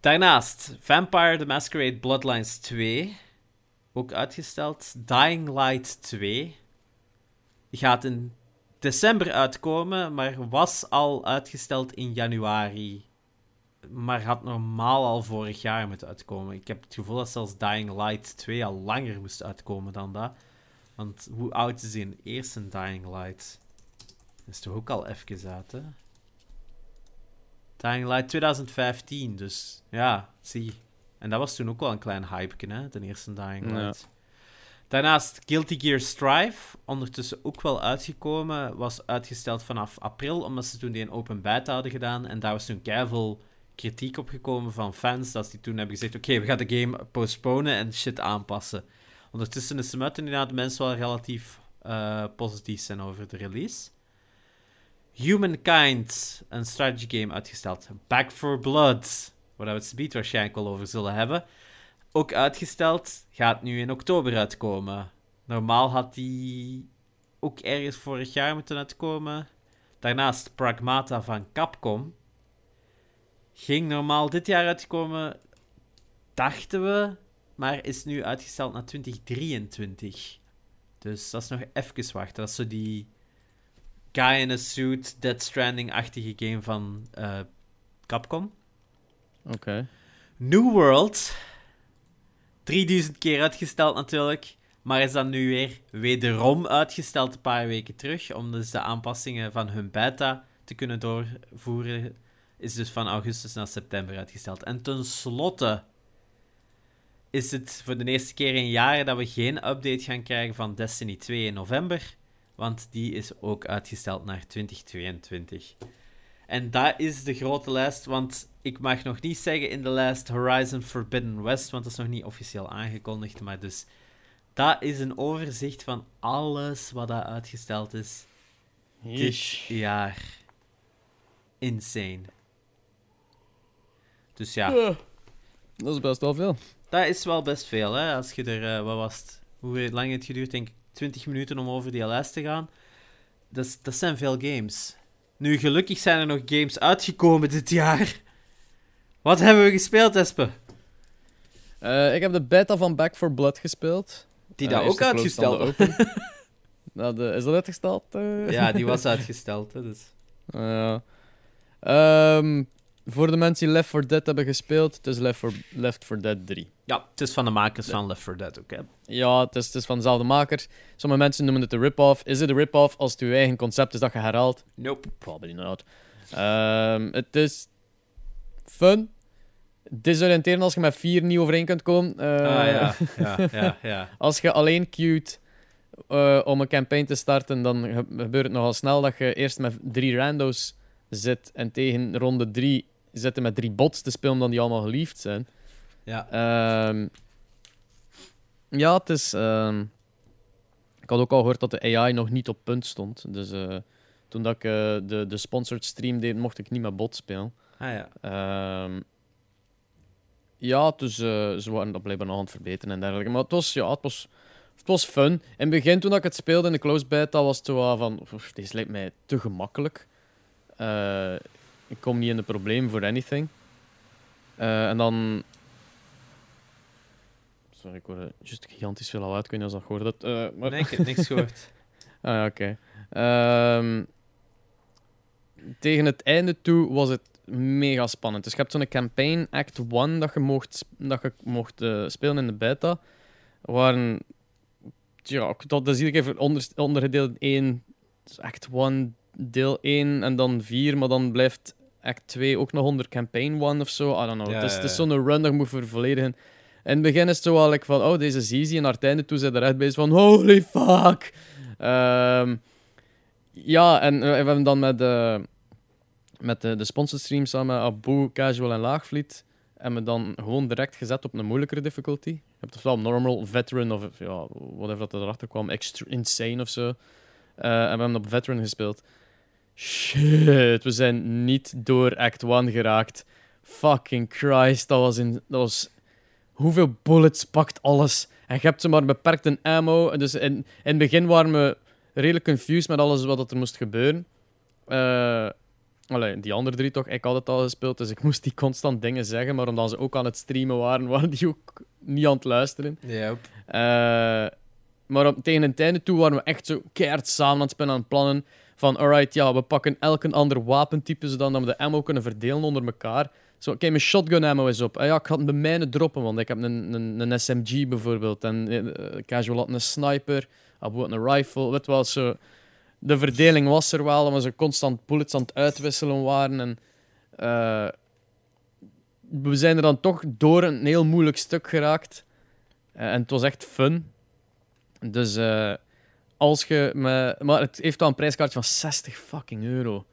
Daarnaast, Vampire the Masquerade Bloodlines 2. Ook uitgesteld. Dying Light 2 gaat in december uitkomen, maar was al uitgesteld in januari. Maar had normaal al vorig jaar moeten uitkomen. Ik heb het gevoel dat zelfs Dying Light 2 al langer moest uitkomen dan dat. Want hoe oud is die in eerste Dying Light? Dat is toch ook al even uit, hè? Dying Light 2015, dus ja, zie. En dat was toen ook wel een klein hype, hè? De eerste Dying Ja. Light. Daarnaast Guilty Gear Strive, ondertussen ook wel uitgekomen, was uitgesteld vanaf april, omdat ze toen die een open beta hadden gedaan. En daar was toen keiveel kritiek op gekomen van fans, dat die toen hebben gezegd, oké, we gaan de game postponen en shit aanpassen. Ondertussen is hem uit inderdaad de mensen wel relatief eh, positief zijn over de release. Humankind, een strategy game uitgesteld. Back for Blood, waar we het speed waarschijnlijk wel over zullen hebben. Ook uitgesteld, gaat nu in oktober uitkomen. Normaal had die ook ergens vorig jaar moeten uitkomen. Daarnaast Pragmata van Capcom. Ging normaal dit jaar uitkomen, dachten we, maar is nu uitgesteld naar 2023. Dus dat is nog even wachten. Dat is zo die guy in a suit, Dead Stranding-achtige game van eh, Capcom. Oké. New World. 3000 keer uitgesteld natuurlijk. Maar is dan nu weer wederom uitgesteld een paar weken terug. Om dus de aanpassingen van hun beta te kunnen doorvoeren. Is dus van augustus naar september uitgesteld. En tenslotte is het voor de eerste keer in jaren dat we geen update gaan krijgen van Destiny 2 in november. Want die is ook uitgesteld naar 2022. En dat is de grote lijst, want ik mag nog niet zeggen in de lijst Horizon Forbidden West, want dat is nog niet officieel aangekondigd. Maar dus, dat is een overzicht van alles wat daar uitgesteld is dit jaar. Insane. Dus ja, Dat is best wel veel. dat is wel best veel, hè. Als je er, eh, wat was het, hoe lang heeft het geduurd? Denk ik 20 minuten om over die lijst te gaan. Dat, dat zijn veel games. Nu, gelukkig zijn er nog games uitgekomen dit jaar. Wat hebben we gespeeld, Espe? Eh, ik heb de beta van Back for Blood gespeeld. Die Eh, daar ook uitgesteld open. Nou, de, is dat uitgesteld? eh? Ja, die was uitgesteld, hè, dus... Ja. Ehm, voor de mensen die Left 4 Dead hebben gespeeld, het is Left 4, Left 4 Dead 3. Ja, het is van de makers van Left 4 Dead ook, hè. Ja, het is, het is van dezelfde maker. Sommige mensen noemen het een rip-off. Is het een rip-off als het je eigen concept is dat je herhaalt? Nope. Probably not. Ehm, het is fun. Desoriënterend als je met vier niet overeen kunt komen. Eh, ah, ja. Ja, ja, ja. Als je alleen queued eh, om een campaign te starten, dan ge- gebeurt het nogal snel dat je eerst met drie rando's zit en tegen ronde drie zitten met drie bots te spelen dan die allemaal geliefd zijn. Ja. Ehm, ja, het is... ehm, ik had ook al gehoord dat de AI nog niet op punt stond. Dus eh, toen dat ik eh, de, de sponsored stream deed, mocht ik niet met bot spelen. Ah, ja. Ehm, ja, dus eh, ze waren dat blijkbaar nog aan het verbeteren en dergelijke. Maar het was, ja, het was, het was fun. In het begin, toen ik het speelde in de closed beta, was het zo wat van... "Oef, Deze lijkt mij te gemakkelijk. Ik kom niet in de probleem voor anything. Eh, en dan... Sorry, ik hoorde juist gigantisch veel al uit. Ik weet niet of je dat gehoord hebt. Eh, maar... Nee, ik heb niks gehoord. Ah, oké. Ehm, tegen het einde toe was het mega spannend. Dus je hebt zo'n campaign Act 1 dat je mocht, dat je mocht eh, spelen in de beta. Waren, ja, dat is iedere keer onder, ondergedeeld. Dus Act 1, deel 1 en dan 4, maar dan blijft Act 2 ook nog onder campaign 1 of zo. I don't know. Ja, het is, ja, is zo'n run dat je moet vervolledigen. In het begin is het zo wel like van, oh, deze is easy. En naar het einde toe zit er echt bezig van, holy fuck. Ehm, ja, en eh, we hebben dan met, eh, met de, de sponsorstream samen Abu, Casual en Laagvliet hebben we dan gewoon direct gezet op een moeilijkere difficulty. Je hebt ofwel normal, veteran of ja, whatever dat erachter kwam, extra, insane of zo. Eh, en we hebben op veteran gespeeld. Shit, we zijn niet door Act 1 geraakt. Fucking Christ, dat was in... Dat was... Hoeveel bullets pakt alles? En je hebt ze maar beperkt in ammo. Dus in, in het begin waren we redelijk confused met alles wat er moest gebeuren. Allee, die andere drie toch, ik had het al gespeeld, dus ik moest die constant dingen zeggen. Maar omdat ze ook aan het streamen waren, waren die ook niet aan het luisteren. Yep. Eh, maar op, tegen het einde toe waren we echt zo keihard samen aan het spinnen aan het plannen. Van, alright, ja, we pakken elk ander wapentype, zodat we de ammo kunnen verdelen onder elkaar. Zo, oké, mijn shotgun ammo is op. Ah ja, ik had de mijne droppen, want ik heb een, een, een SMG bijvoorbeeld. En eh, Casual had een sniper, Abu had een rifle. Weet wel, zo... De verdeling was er wel, omdat ze constant bullets aan het uitwisselen waren. En, eh, we zijn er dan toch door een heel moeilijk stuk geraakt. Eh, en het was echt fun. Dus eh, als je me... Maar het heeft wel een prijskaartje van 60 fucking euro.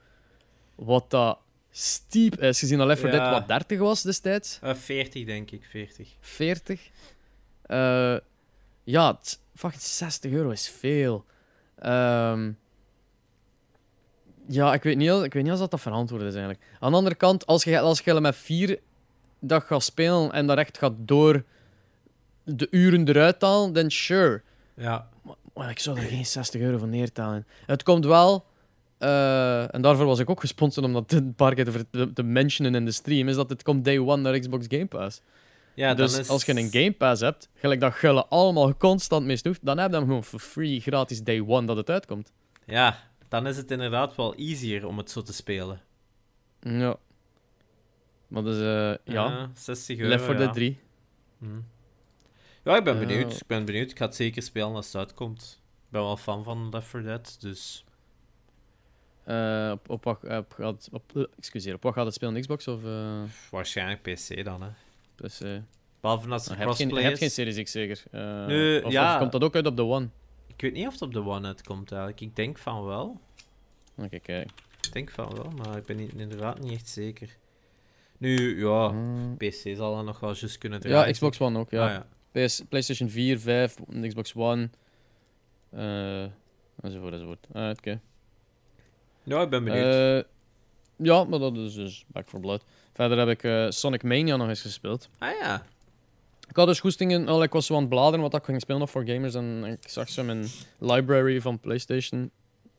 Wat dat steep is, gezien dat Left 4 Dead Ja. wat 30 was destijds. Eh, 40, denk ik, 40. 40. Eh, ja, het- fucking 60 euro is veel. Ehm, ja, ik weet, niet, ik weet niet als dat te verantwoorden is eigenlijk. Aan de andere kant, als je, als je met vier dat gaat spelen en dat echt gaat door de uren eruit halen, dan sure. Ja. Maar ik zou er geen 60 euro voor neertalen. Het komt wel, eh, en daarvoor was ik ook gesponsord om dat een paar keer te, mentionen in de stream, is dat het komt day one naar Xbox Game Pass. Ja, dus is... als je een Game Pass hebt, gelijk dat Gulle allemaal constant mee snoeft, dan heb je hem gewoon for free, gratis day one dat het uitkomt. Ja, dan is het inderdaad wel easier om het zo te spelen. Ja. Maar dus, eh, ja, Ja, 60 euro, Left 4 ja. Dead 3. Hm. Ja, ik ben benieuwd. Ik ben benieuwd. Ik ga het zeker spelen als het uitkomt. Ik ben wel fan van Left 4 Dead, dus... Eh, op, op, wat- op, gaat- op, eh, excuseer, op wat gaat het spelen? Xbox of eh Waarschijnlijk PC dan, hè. dus, eh, Behalve als je het geen, crossplay hebt geen is. Series X zeker? Eh, Nee, of, ja. of komt dat ook uit op de One? Ik weet niet of het op de One uitkomt, eigenlijk. Ik denk van wel. Oké, kijk. Ik denk van wel, maar ik ben niet, inderdaad niet echt zeker. Nu, ja, Hmm. PC zal dat nog wel juist kunnen draaien. Ja, Xbox One ook, ja. Ah, ja. PS, PlayStation 4, 5, Xbox One. eh enzovoort, enzovoort. Ah, oké. Ja, ik ben benieuwd. Eh, ja, maar dat is dus Back 4 Blood. Verder heb ik Sonic Mania nog eens gespeeld. ah ja. Ik had dus goestingen, al ik was zo aan het bladeren wat ik ging spelen nog voor gamers en ik zag zo in mijn library van PlayStation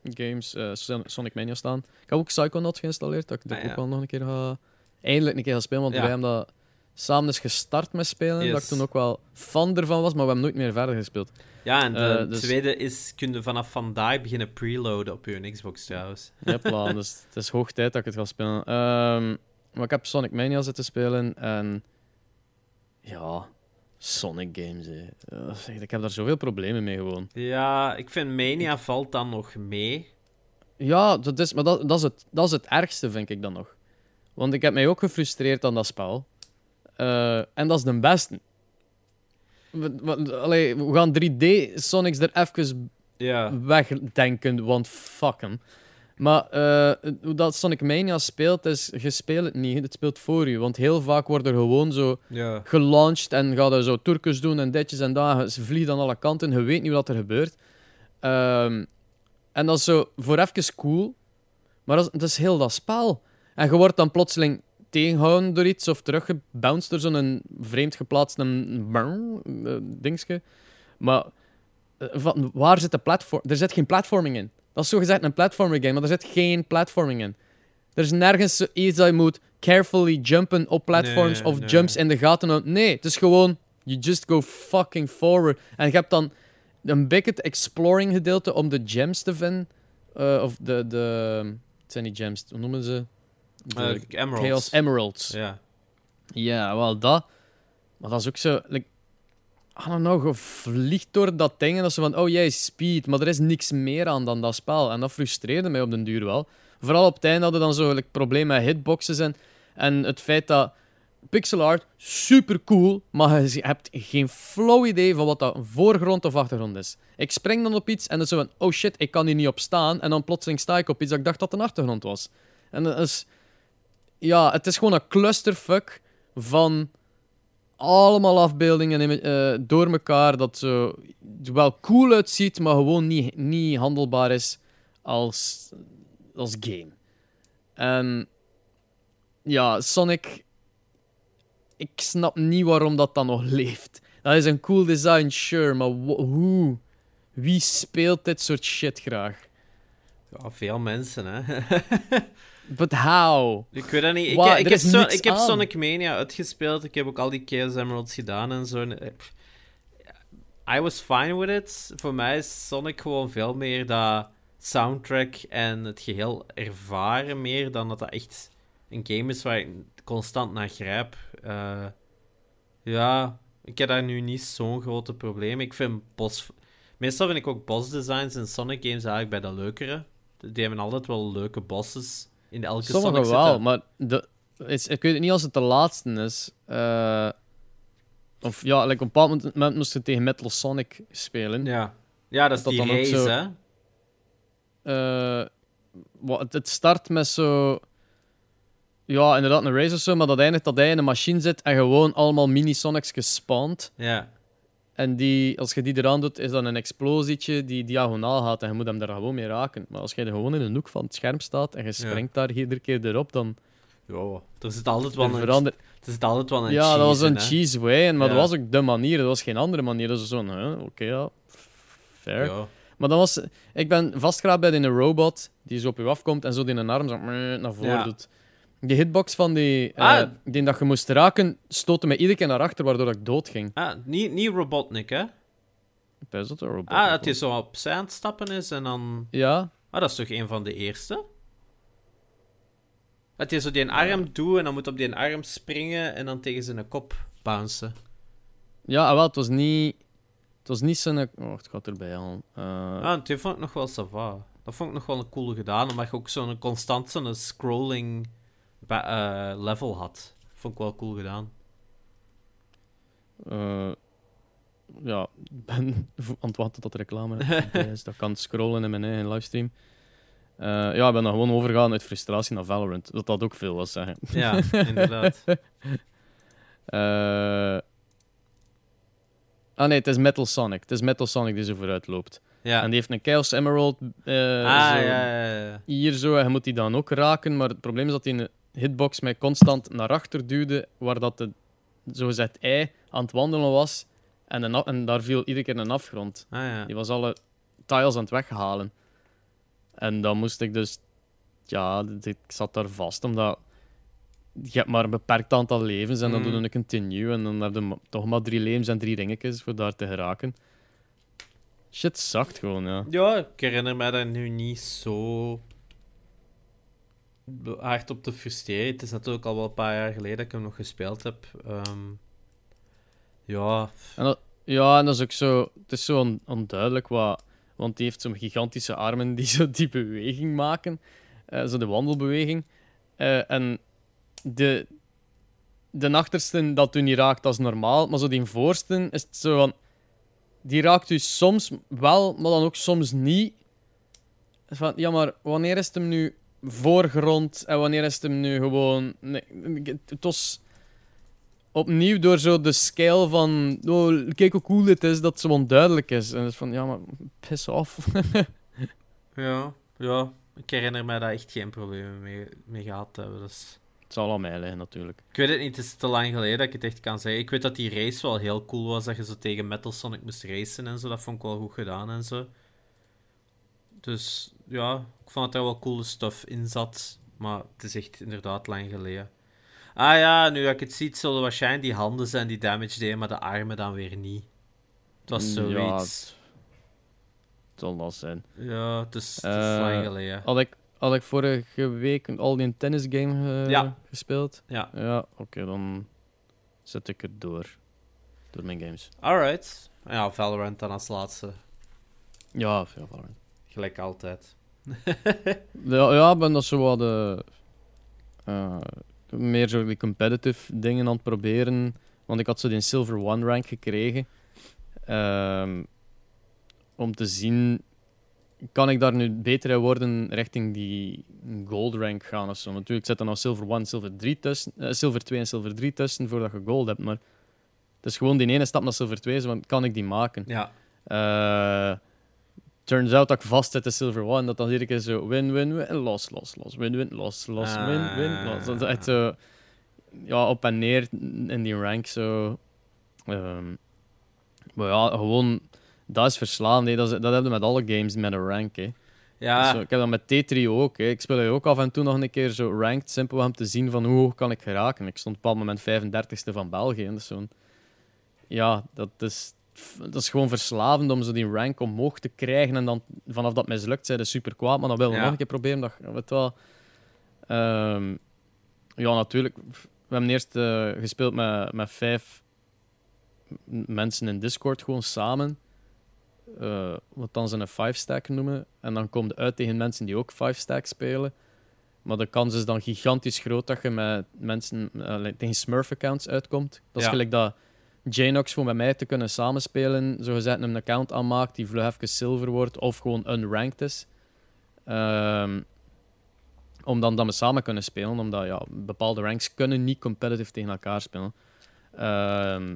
games Son- Sonic Mania staan. Ik heb ook Psychonauts geïnstalleerd, dat ik dit Ah, ja. ook wel nog een keer ga... Eindelijk een keer ga spelen, want Ja. wij hebben dat samen is gestart met spelen, dat ik toen ook wel fan ervan was, maar we hebben nooit meer verder gespeeld. Ja, en de Eh, dus- tweede is, kun je vanaf vandaag beginnen preloaden op je Xbox trouwens. Jepla, dus het is hoog tijd dat ik het ga spelen. Ehm, maar ik heb Sonic Mania zitten spelen en... Ja, Sonic games, hè. Eh, ik heb daar zoveel problemen mee gewoon. Ja, ik vind Mania valt dan nog mee. Ja, dat is, maar dat, dat, is het, dat is het ergste, vind ik dan nog. Want ik heb mij ook gefrustreerd aan dat spel. Eh, en dat is de beste. Allee, we gaan 3D Sonics er even wegdenken, want fuck hem. Maar eh, hoe dat Sonic Mania speelt, is je speelt het niet, het speelt voor je. Want heel vaak wordt er gewoon zo Ja. gelaunched en ga je zo turkus doen en ditjes en dat. Ze vliegen aan alle kanten, je weet niet wat er gebeurt. Ehm, en dat is zo voor even cool, maar dat is, dat is heel dat spel. En je wordt dan plotseling tegenhouden door iets of teruggebounced door zo'n vreemd geplaatst een uh, dingetje. Maar eh, van, waar zit de platform? Er zit geen platforming in. Dat is zogezegd een platforming game, maar er zit geen platforming in. Er is nergens iets dat je moet carefully jumpen op platforms Nee, of nee. jumps in de gaten. houden. Nee, het is gewoon, you just go fucking forward. En je hebt dan een beetje het exploring gedeelte om de gems te vinden. Eh, of de, de... Het zijn niet gems, hoe noemen ze? De Eh, Emeralds. Chaos Emeralds. Ja. Ja, wel dat. Maar dat is ook zo. Like, I don't know, je vliegt door dat ding en dat zo van, oh jij speed, maar er is niks meer aan dan dat spel. En dat frustreerde mij op den duur wel. Vooral op het einde hadden dan zo like, probleem met hitboxes en, en het feit dat pixel art super cool, maar je hebt geen flow idee van wat dat voorgrond of achtergrond is. Ik spring dan op iets en dan zo van, oh shit, ik kan hier niet op staan. En dan plotseling sta ik op iets dat ik dacht dat een achtergrond was. En dat is... Ja, het is gewoon een clusterfuck van allemaal afbeeldingen in- eh, door elkaar dat zo wel cool uitziet, maar gewoon niet, niet handelbaar is als, als game. En ja, Sonic, ik snap niet waarom dat dan nog leeft. Dat is een cool design, sure, maar hoe? Wie speelt dit soort shit graag? ja, veel mensen, hè. But how? ik weet dat niet. Ik, heb, zo, ik heb. Sonic Mania uitgespeeld. Ik heb ook al die Chaos Emeralds gedaan en zo. Eh, I was fine with it. Voor mij is Sonic gewoon veel meer dat soundtrack en het geheel ervaren meer dan dat dat echt een game is waar ik constant naar grijp. Eh, ja, ik heb daar nu niet zo'n grote probleem. Ik vind boss... Meestal vind ik ook boss designs in Sonic games eigenlijk bij de leukere. Die hebben altijd wel leuke bosses in elke Sommige Sonic wel, zitten. maar de, is, ik weet het niet als het de laatste is. Eh, of ja, like op een bepaald moment- moest je tegen Metal Sonic spelen. Ja. ja, dat is Dat die dan ook race, zo- hè. Eh, wat, het, het start met zo. Ja, inderdaad, een race of zo, maar dat eindigt dat hij in een machine zit en gewoon allemaal mini-Sonics gespawnd. Ja. En die, als je die eraan doet, is dan een explosietje die diagonaal gaat en je moet hem daar gewoon mee raken. Maar als je er gewoon in een hoek van het scherm staat en je springt daar iedere keer erop, dan Ja, er zit altijd wel een, verandert... er zit altijd wel een Ja, dat was cheese in, een cheese way, maar Ja. dat was ook de manier. Dat was geen andere manier. Dat was zo'n, oké, ja, fair. Ja. Maar dan was... Ik ben vastgeraakt bij een robot die zo op je afkomt en zo die een arm zo naar voren Ja. doet. Die hitbox van die, eh, Ah. die dat je moest raken, stootte me iedere keer naar achter, waardoor ik dood ging. Ah, niet, niet Robotnik, hè? Ik dat een robot. Ah, dat hij zo opzij aan het stappen is en dan... Ja, Ah, dat is toch een van de eerste? Dat hij zo die arm doet en dan moet op die arm springen en dan tegen zijn kop bouncen. ja, ah, wel, het was niet... Het was niet zo'n... Oh, het gaat erbij al. Eh, Ah, die vond ik nog wel sava. Dat vond ik nog wel een coole gedaan, omdat je ook zo'n constant zo'n scrolling eh, level had. Vond ik wel cool gedaan. Eh, ja, ik ben aan het wachten tot de reclame is. Dat kan scrollen in mijn eigen livestream. Eh, ja, ik ben dan gewoon overgegaan uit frustratie naar Valorant. Dat dat ook veel was zeggen. Ja, inderdaad. Ah nee, het is Metal Sonic. Het is Metal Sonic die zo vooruit loopt. Ja. En die heeft een Chaos Emerald ah, zo ja, ja, ja. hier zo. En je moet die dan ook raken. Maar het probleem is dat hij een hitbox mij constant naar achter duwde. Waar dat de zogezegd ei aan het wandelen was. En, een, en daar viel iedere keer een afgrond. Ah, ja. Die was alle tiles aan het weghalen. En dan moest ik dus... Ja, ik zat daar vast, omdat... Je hebt maar een beperkt aantal levens en dan Mm. doe je een continue en dan heb je toch maar drie levens en drie ringetjes voor daar te geraken. Shit zacht gewoon, ja. Ja, ik herinner mij daar nu niet zo hard op te frustreren. Het is natuurlijk al wel een paar jaar geleden dat ik hem nog gespeeld heb. Ehm, ja, En ja, en dat is ook zo... Het is zo on- onduidelijk wat... Want die heeft zo'n gigantische armen die zo die beweging maken. eh, zo de wandelbeweging. Eh, en de, de achterste dat u niet raakt, dat is normaal. Maar zo die voorste is het zo van... Die raakt u soms wel, maar dan ook soms niet. Van, ja, maar wanneer is het hem nu voorgrond en wanneer is het hem nu gewoon... Nee, het was opnieuw door zo de scale van... Oh, kijk hoe cool dit is, dat het zo onduidelijk is. En het is van, ja, maar piss off. ja, ja. Ik herinner mij daar echt geen problemen mee, mee gehad te hebben. Dus... Het zal aan mij liggen, natuurlijk. Ik weet het niet, het is te lang geleden dat ik het echt kan zeggen. Ik weet dat die race wel heel cool was, dat je zo tegen Metal Sonic moest racen en zo. Dat vond ik wel goed gedaan en zo. Dus ja, ik vond dat er wel coole stuff in zat. Maar het is echt inderdaad lang geleden. Ah ja, nu dat ik het zie, het zullen waarschijnlijk die handen zijn die damage deden, maar de armen dan weer niet. Het was Ja, zoiets. het zal dat zijn. Ja, het is, het is Eh, lang geleden. Had ik, had ik vorige week al die tennisgame eh Ja. gespeeld? Ja, Ja, oké, dan zet ik het door. Door mijn games. alright. Ja, Valorant dan als laatste. Ja, veel Valorant. Gelijk altijd. Ja, ja, ik ben dat zo wat de, eh, meer zo die competitive dingen aan het proberen. Want ik had zo die Silver One rank gekregen. Ehm, om te zien, kan ik daar nu beter in worden richting die gold rank gaan of zo. Natuurlijk zit er nog Silver 1, Silver 3 tussen, eh, Silver 2 en Silver 3 tussen voordat je gold hebt. Maar het is gewoon die ene stap naar Silver 2, zo, want kan ik die maken? Ja, Eh, turns out dat ik vast zit in Silver One. Dat dan iedere keer zo win, win, win, los, los, los, win, win, los, los, win, win, los. Dat is echt zo ja, op en neer in die rank. Zo. Ehm, maar ja, gewoon, dat is verslaan. hè. Dat, is, dat heb je met alle games met een rank. Hè. ja. Zo, ik heb dat met T3 ook. Hè. Ik speel je ook af en toe nog een keer zo ranked, simpel om te zien van hoe hoog kan ik geraken. Ik stond op een bepaald moment 35ste van België. En zo'n... Ja, dat is, dat is gewoon verslavend om zo die rank omhoog te krijgen. En dan vanaf dat mislukt, zijn ze super kwaad. Maar dan wil je Ja. nog een keer proberen. Dat, weet wel. Ehm, ja, natuurlijk. We hebben eerst eh, gespeeld met, met vijf mensen in Discord gewoon samen. Eh, wat dan ze een 5-stack noemen. En dan komt het uit tegen mensen die ook 5-stack spelen. Maar de kans is dan gigantisch groot dat je met mensen eh, tegen Smurf-accounts uitkomt. Dat is Ja. gelijk dat Janox voor met mij te kunnen samenspelen, zogezegd een account aanmaakt die vlug even silver wordt of gewoon unranked is. Ehm, om dan dat we samen kunnen spelen, omdat ja, bepaalde ranks kunnen niet competitive tegen elkaar spelen. Ehm,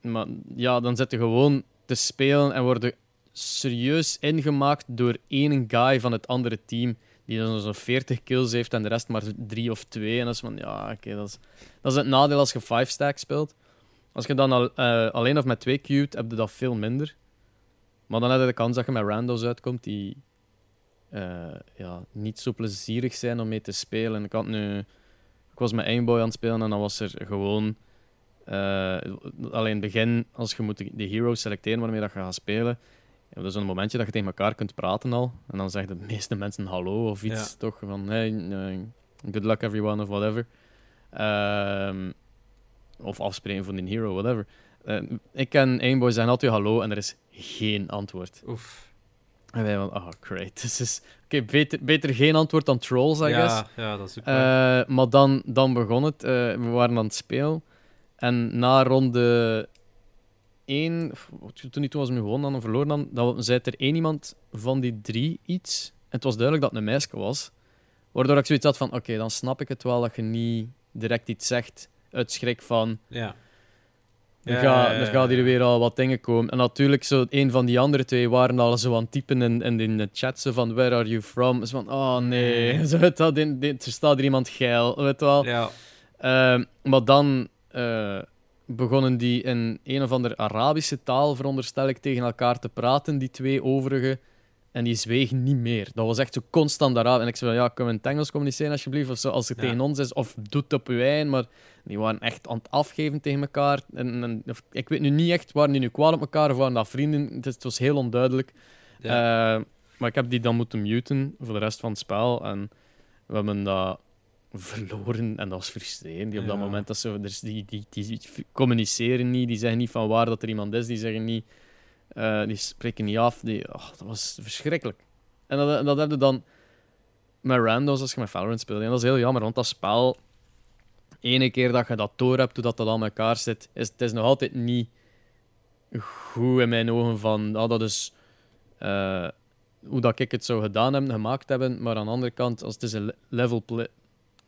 maar ja, dan zit je gewoon te spelen en worden serieus ingemaakt door één guy van het andere team. Die dan zo'n 40 kills heeft en de rest maar drie of twee. En dat is van, ja, oké, dat, is, dat is het nadeel als je 5-stack speelt. Als je dan al, eh, alleen of met twee queued, heb je dat veel minder. Maar dan heb je de kans dat je met randos uitkomt die eh, ja, niet zo plezierig zijn om mee te spelen. Ik, had nu, ik was met Aimboy aan het spelen en dan was er gewoon... eh, alleen in het begin, als je moet de, heroes selecteren waarmee dat je gaat spelen, ja, dat is een momentje dat je tegen elkaar kunt praten al. En dan zeggen de meeste mensen hallo of iets, Ja. toch? Van hey, good luck everyone of whatever. Ehm, of afspreken voor een hero, whatever. Eh, ik en Aimboy zeggen altijd hallo en er is geen antwoord. Oef. En wij van, oh great. Dus is, oké, beter, beter geen antwoord dan trolls, I guess. Ja, ja, dat is ook. Eh, maar dan, dan begon het. Eh, we waren aan het spelen. En na ronde 1, toen niet toen was we gewonnen dan verloren, dan, dan zei er één iemand van die drie iets. En het was duidelijk dat het een meisje was. Waardoor ik zoiets had van: oké, dan snap ik het wel dat je niet direct iets zegt uit schrik van. Ja. Er, Ja, er gaat hier weer al wat dingen komen. En natuurlijk, zo, een van die andere twee waren al zo aan het typen in, in, in de chat zo van where are you from? Zo van, oh nee, zo, dat, dit, dit, er staat er iemand geil, weet je wel. Ja. Ehm, maar dan eh, begonnen die in een of andere Arabische taal, veronderstel ik, tegen elkaar te praten, die twee overige. En die zwegen niet meer. Dat was echt zo constant Arabisch. En ik zei, van, ja, kunnen we in het Engels communiceren alsjeblieft? Of zo, als het Ja. tegen ons is, of doe het op uw eigen. Maar die waren echt aan het afgeven tegen elkaar. En, en, of- ik weet nu niet echt, waren die nu kwaad op elkaar of waren dat vrienden? Het, was heel onduidelijk. Ja. Eh, maar ik heb die dan moeten muten voor de rest van het spel. En we hebben dat verloren en dat was frustrerend. Die op dat Ja. moment, dat ze, dus die, die, die, communiceren niet, die zeggen niet van waar dat er iemand is, die zeggen niet, eh, die spreken niet af. Die, oh, dat was verschrikkelijk. En dat, dat heb je dan met randos als je met Valorant speelt. En dat is heel jammer, want dat spel, ene keer dat je dat door hebt, hoe dat, aan elkaar zit, is het is nog altijd niet goed in mijn ogen van, ah, dat is eh, hoe dat ik het zou gedaan hebben, gemaakt hebben. Maar aan de andere kant, als het is een le- level play,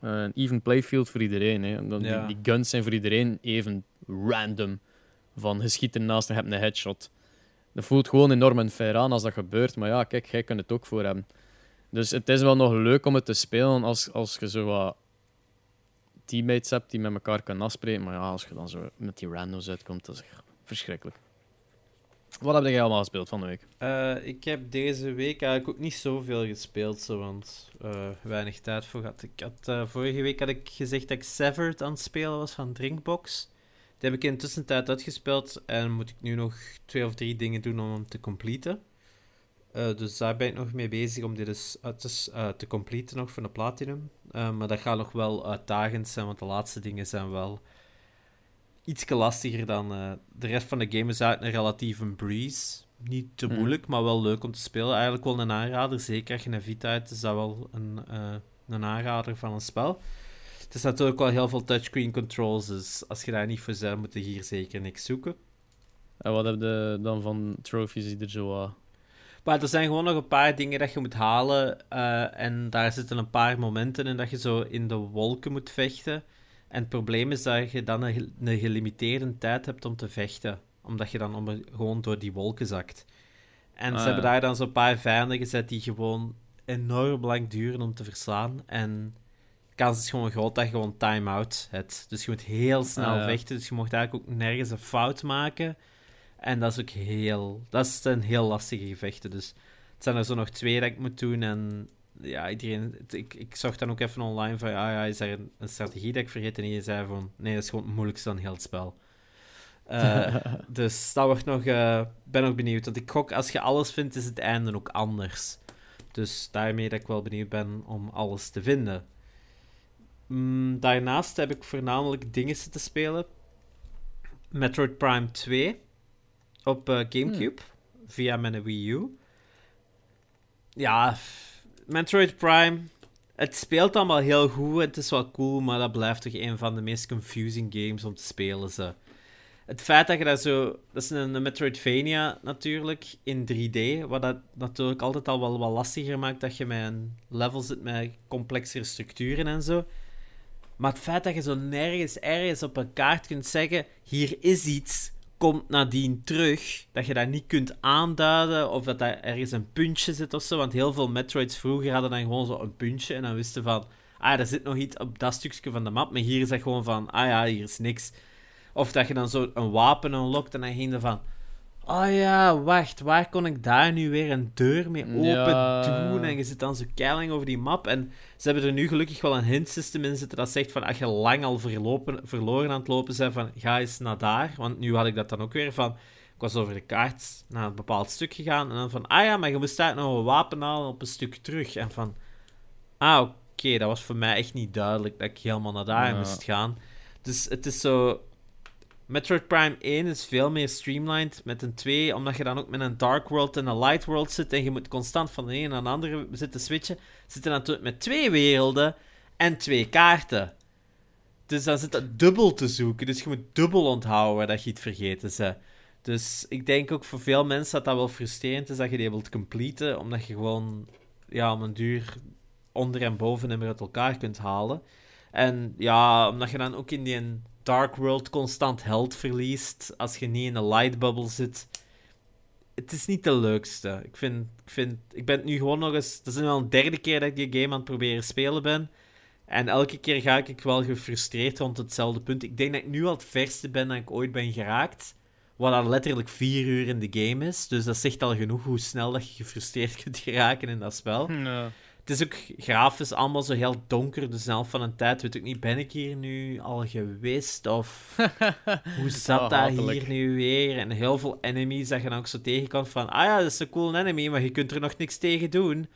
een even playfield voor iedereen. Hè. Dan, Ja. die, die guns zijn voor iedereen even random. Van je schiet ernaast en je hebt een headshot. Dat voelt gewoon enorm unfair aan als dat gebeurt. Maar ja, kijk, jij kunt het ook voor hebben. Dus het is wel nog leuk om het te spelen als, als je zo wat teammates hebt die met elkaar kunnen afspreken. Maar ja, als je dan zo met die randoms uitkomt, dat is verschrikkelijk. Wat heb jij allemaal gespeeld van de week? Uh, ik heb deze week eigenlijk ook niet zoveel gespeeld, zo, want uh, weinig tijd voor gehad. Ik had, uh, vorige week had ik gezegd dat ik Severed aan het spelen was van Drinkbox. Die heb ik in de tussentijd uitgespeeld en moet ik nu nog twee of drie dingen doen om hem te completen. dus daar ben ik nog mee bezig om dit dus uit te, te completen nog voor de Platinum. maar dat gaat nog wel uitdagend zijn, want de laatste dingen zijn wel iets lastiger dan uh, de rest van de game is uit een relatief een breeze. Niet te hmm. moeilijk, maar wel leuk om te spelen. Eigenlijk wel een aanrader. Zeker als je een Vita hebt, is dat wel een, uh, een aanrader van een spel. Het is natuurlijk wel heel veel touchscreen controls, dus als je daar niet voor bent, moet je hier zeker niks zoeken. En wat heb je dan van trophies die er zo... Uh... Maar er zijn gewoon nog een paar dingen dat je moet halen. Uh, en daar zitten een paar momenten in dat je zo in de wolken moet vechten. En het probleem is dat je dan een, een gelimiteerde tijd hebt om te vechten. Omdat je dan om, gewoon door die wolken zakt. En ze ah, hebben daar dan zo'n paar vijanden gezet die gewoon enorm lang duren om te verslaan. En kans is gewoon groot dat je gewoon time-out hebt. Dus je moet heel snel ah, vechten. Dus je mocht eigenlijk ook nergens een fout maken. En dat is ook heel... Dat is een heel lastige gevechten. Dus het zijn er zo nog twee dat ik moet doen. En ja, iedereen, ik, ik zag dan ook even online van, ja, ja, is er een, een strategie dat ik vergeten? En je zei van, nee, dat is gewoon het moeilijkste dan heel het spel. Uh, dus dat wordt nog, uh, ben nog benieuwd. Want ik gok, als je alles vindt, is het einde ook anders. Dus daarmee dat ik wel benieuwd ben om alles te vinden. Mm, daarnaast heb ik voornamelijk dingen te spelen. Metroid Prime 2 op uh, Gamecube hmm. via mijn Wii U. Ja, Metroid Prime. Het speelt allemaal heel goed. Het is wel cool, maar dat blijft toch een van de meest confusing games om te spelen. Zo. Het feit dat je dat zo. Dat is een, Metroidvania natuurlijk in 3D. Wat dat natuurlijk altijd al wel wat lastiger maakt. Dat je met een level zit met complexere structuren en zo. Maar het feit dat je zo nergens ergens op een kaart kunt zeggen: hier is iets komt nadien terug, dat je dat niet kunt aanduiden of dat daar ergens een puntje zit of zo. Want heel veel Metroids vroeger hadden dan gewoon zo een puntje en dan wisten van, ah, er zit nog iets op dat stukje van de map. Maar hier is dat gewoon van, ah ja, hier is niks. Of dat je dan zo een wapen unlockt en dan ging je van, Oh ja, wacht, waar kon ik daar nu weer een deur mee open doen? En je zit dan zo keiling over die map. En ze hebben er nu gelukkig wel een hint system in zitten dat zegt van als je lang al verlopen, verloren aan het lopen bent, van ga eens naar daar. Want nu had ik dat dan ook weer van. Ik was over de kaart naar een bepaald stuk gegaan. En dan van, ah ja, maar je moest daar nog een wapen halen op een stuk terug. En van, ah oké, dat was voor mij echt niet duidelijk dat ik helemaal naar daar moest gaan. Dus het is zo Metroid Prime 1 is veel meer streamlined met een 2, omdat je dan ook met een Dark World en een Light World zit en je moet constant van de een naar de andere zitten switchen. Zit je natuurlijk met twee werelden en twee kaarten. Dus dan zit dat dubbel te zoeken. Dus je moet dubbel onthouden dat je het vergeten bent. Dus ik denk ook voor veel mensen dat dat wel frustrerend is dat je die wilt completen, omdat je gewoon ja, om een duur onder en boven en uit elkaar kunt halen. En ja, omdat je dan ook in die Dark World constant held verliest als je niet in een light bubble zit. Het is niet de leukste. Ik, vind, ik, vind, ik ben nu gewoon nog eens. Dat is nu al een derde keer dat ik die game aan het proberen spelen ben. En elke keer ga ik wel gefrustreerd rond hetzelfde punt. Ik denk dat ik nu al het verste ben dat ik ooit ben geraakt. Wat dan letterlijk vier uur in de game is. Dus dat zegt al genoeg hoe snel dat je gefrustreerd kunt geraken in dat spel. Het is ook grafisch allemaal zo heel donker. Dus zelf van een tijd weet ik niet, ben ik hier nu al geweest? Of hoe zat oh, dat hier nu weer? En heel veel enemies dat je dan ook zo tegenkomt van... Ah ja, dat is een cool enemy, maar je kunt er nog niks tegen doen.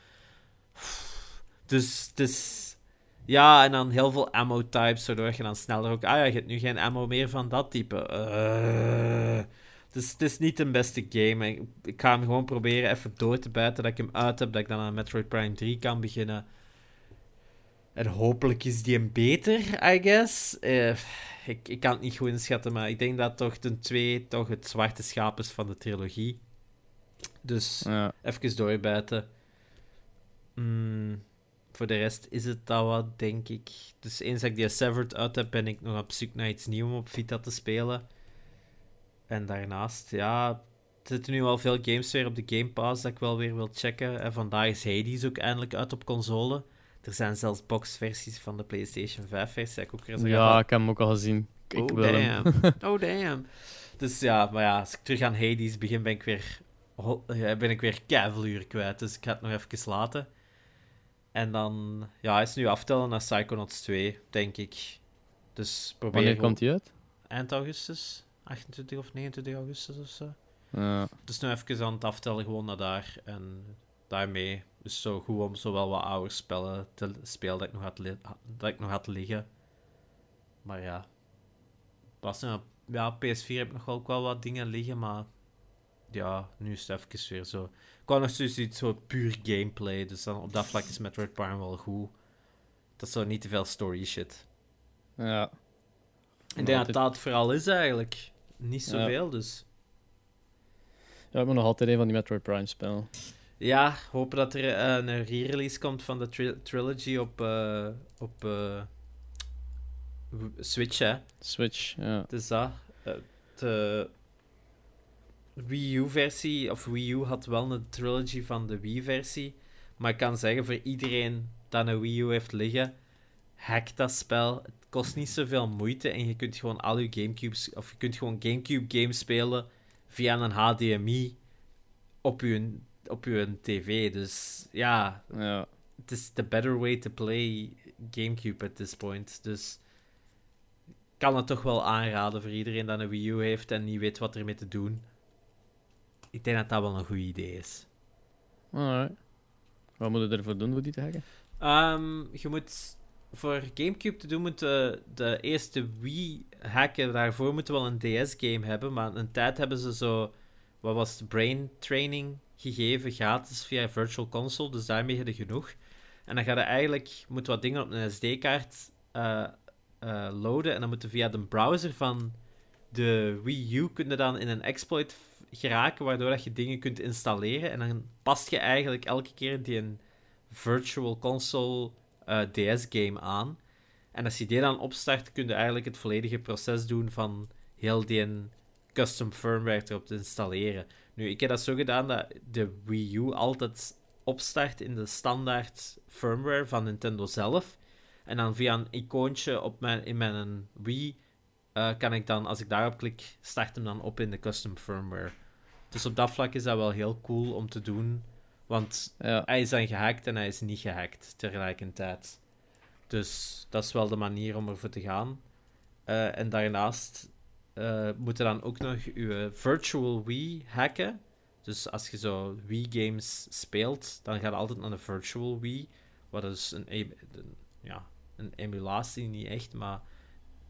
Dus het is... Ja, en dan heel veel ammo-types, waardoor je dan sneller ook... Ah ja, je hebt nu geen ammo meer van dat type. Uh... Dus het is niet de beste game. Ik, ik, ga hem gewoon proberen even door te buiten. Dat ik hem uit heb. Dat ik dan aan Metroid Prime 3 kan beginnen. En hopelijk is die een beter, I guess. Uh, ik, ik kan het niet goed inschatten. Maar ik denk dat toch de 2 toch het zwarte schaap is van de trilogie. Dus ja. even doorbuiten. Mm, voor de rest is het dat wat, denk ik. Dus eens dat ik die Severed uit heb, ben ik nog op zoek naar iets nieuws om op Vita te spelen. En daarnaast, ja, zitten nu al veel games weer op de Game Pass dat ik wel weer wil checken. En vandaag is Hades ook eindelijk uit op console. Er zijn zelfs boxversies van de PlayStation 5-versie. Dat ik ook weer zo Ja, van, ik heb hem ook al gezien. Ik oh wil hem. damn. oh damn. Dus ja, maar ja, als ik terug aan Hades begin, ben ik weer, ben ik weer kwijt. Dus ik ga het nog even laten. En dan, ja, hij is nu aftellen naar Psychonauts 2, denk ik. Dus probeer Wanneer komt hij uit? eind augustus, 28 of 29 augustus of zo. Ja. Dus nu even aan het aftellen gewoon naar daar en daarmee. Dus zo goed om zowel wat oude spellen te spelen dat ik nog had, dat ik nog had liggen. Maar ja, was nou, ja, PS4 heb ik nog wel, ook wel wat dingen liggen, maar ja, nu is het even weer zo. Ik wou nog zoiets iets zo puur gameplay, dus dan op dat vlak is Metroid Prime wel goed. Dat is zo niet te veel story shit. ja. Ik denk dat dat het vooral is eigenlijk. Niet Ja. zoveel, dus. Ja, moet nog altijd een van die Metroid Prime spelen. Ja, hopen dat er eh, een re-release komt van de tri- trilogy op, eh, op eh, Switch, hè. Switch, ja. Dus dat. de Wii U-versie, of Wii U had wel een trilogy van de Wii-versie. Maar ik kan zeggen, voor iedereen dat een Wii U heeft liggen, hack dat spel. Het kost niet zoveel moeite en je kunt gewoon al je Gamecubes, of je kunt gewoon Gamecube games spelen via een HDMI op je, op je tv. Dus ja, ja. het is the better way to play GameCube at this point. Dus ik kan het toch wel aanraden voor iedereen dat een Wii U heeft en niet weet wat ermee te doen. Ik denk dat dat wel een goed idee is. Alright. Wat moet je ervoor doen voor die te hacken? Ehm, je moet voor GameCube te doen, moet de, eerste Wii hacken. Daarvoor moeten we wel een DS-game hebben. Maar een tijd hebben ze zo, wat was het, brain training gegeven, gratis via Virtual Console. Dus daarmee heb je genoeg. En dan ga je eigenlijk, moet wat dingen op een SD-kaart eh, eh, loaden. En dan moeten via de browser van de Wii U kun dan in een exploit geraken, waardoor dat je dingen kunt installeren. En dan past je eigenlijk elke keer die een Virtual Console eh, DS-game aan. En als je die dan opstart, kun je eigenlijk het volledige proces doen van heel die custom firmware erop te installeren. Nu, ik heb dat zo gedaan dat de Wii U altijd opstart in de standaard firmware van Nintendo zelf. En dan via een icoontje op mijn, in mijn Wii eh, kan ik dan, als ik daarop klik, start hem dan op in de custom firmware. Dus op dat vlak is dat wel heel cool om te doen. Want Ja. hij is dan gehackt en hij is niet gehackt tegelijkertijd. Dus dat is wel de manier om ervoor te gaan. Eh, en daarnaast eh moet je dan ook nog je virtual Wii hacken. Dus als je zo Wii-games speelt, dan gaat altijd naar de virtual Wii. Wat is een, em- een- ja, een emulatie, niet echt, maar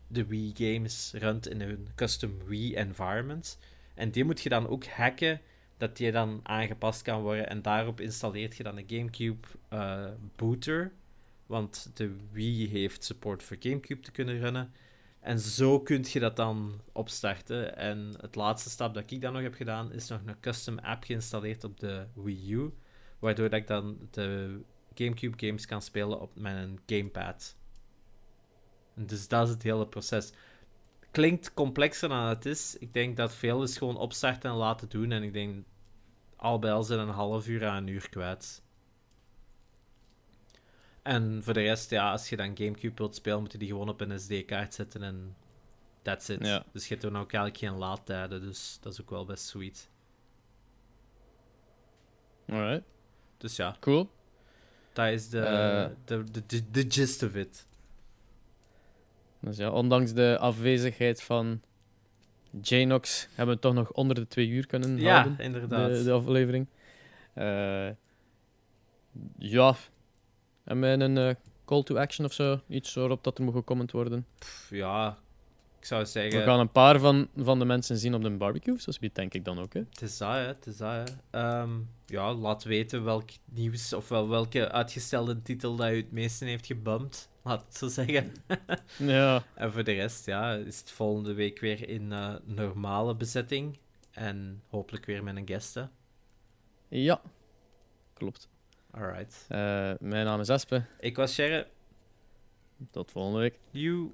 de Wii-games runt in een custom Wii-environment. En die moet je dan ook hacken dat die dan aangepast kan worden. En daarop installeert je dan een GameCube eh, booter. Want de Wii heeft support voor GameCube te kunnen runnen. En zo kun je dat dan opstarten. En het laatste stap dat ik dan nog heb gedaan, is nog een custom app geïnstalleerd op de Wii U. Waardoor ik dan de GameCube games kan spelen op mijn gamepad. En dus dat is het hele proces klinkt complexer dan het is. Ik denk dat veel is gewoon opstarten en laten doen. En ik denk al bij al zijn een half uur à een uur kwijt. En voor de rest, ja, als je dan Gamecube wilt spelen, moet je die gewoon op een SD-kaart zetten en that's it. Ja. Dus je hebt dan ook eigenlijk geen laadtijden, dus dat is ook wel best sweet. Alright. Dus ja, Cool. dat is de, Eh. de, de, de, de gist of it. Dus ja, ondanks de afwezigheid van Janox hebben we toch nog onder de twee uur kunnen Ja, houden. inderdaad. de, de aflevering. Eh, ja. En met een eh, call to action of zo. Iets waarop dat er moet gecomment worden. Pff, ja, ik zou zeggen... We gaan een paar van, van de mensen zien op de barbecue. Zoals wie denk ik dan ook. Hè. Het is dat, hè. Het is dat, hè. Ehm, ja, laat weten welk nieuws of wel welke uitgestelde titel dat u het meeste heeft gebumpt. Laat het zo zeggen. Ja. En voor de rest, ja, is het volgende week weer in eh, normale bezetting. En hopelijk weer met een guest, hè. Ja. Klopt. Alright. Eh, mijn naam is Espe. Ik was Sherry. Tot volgende week. You.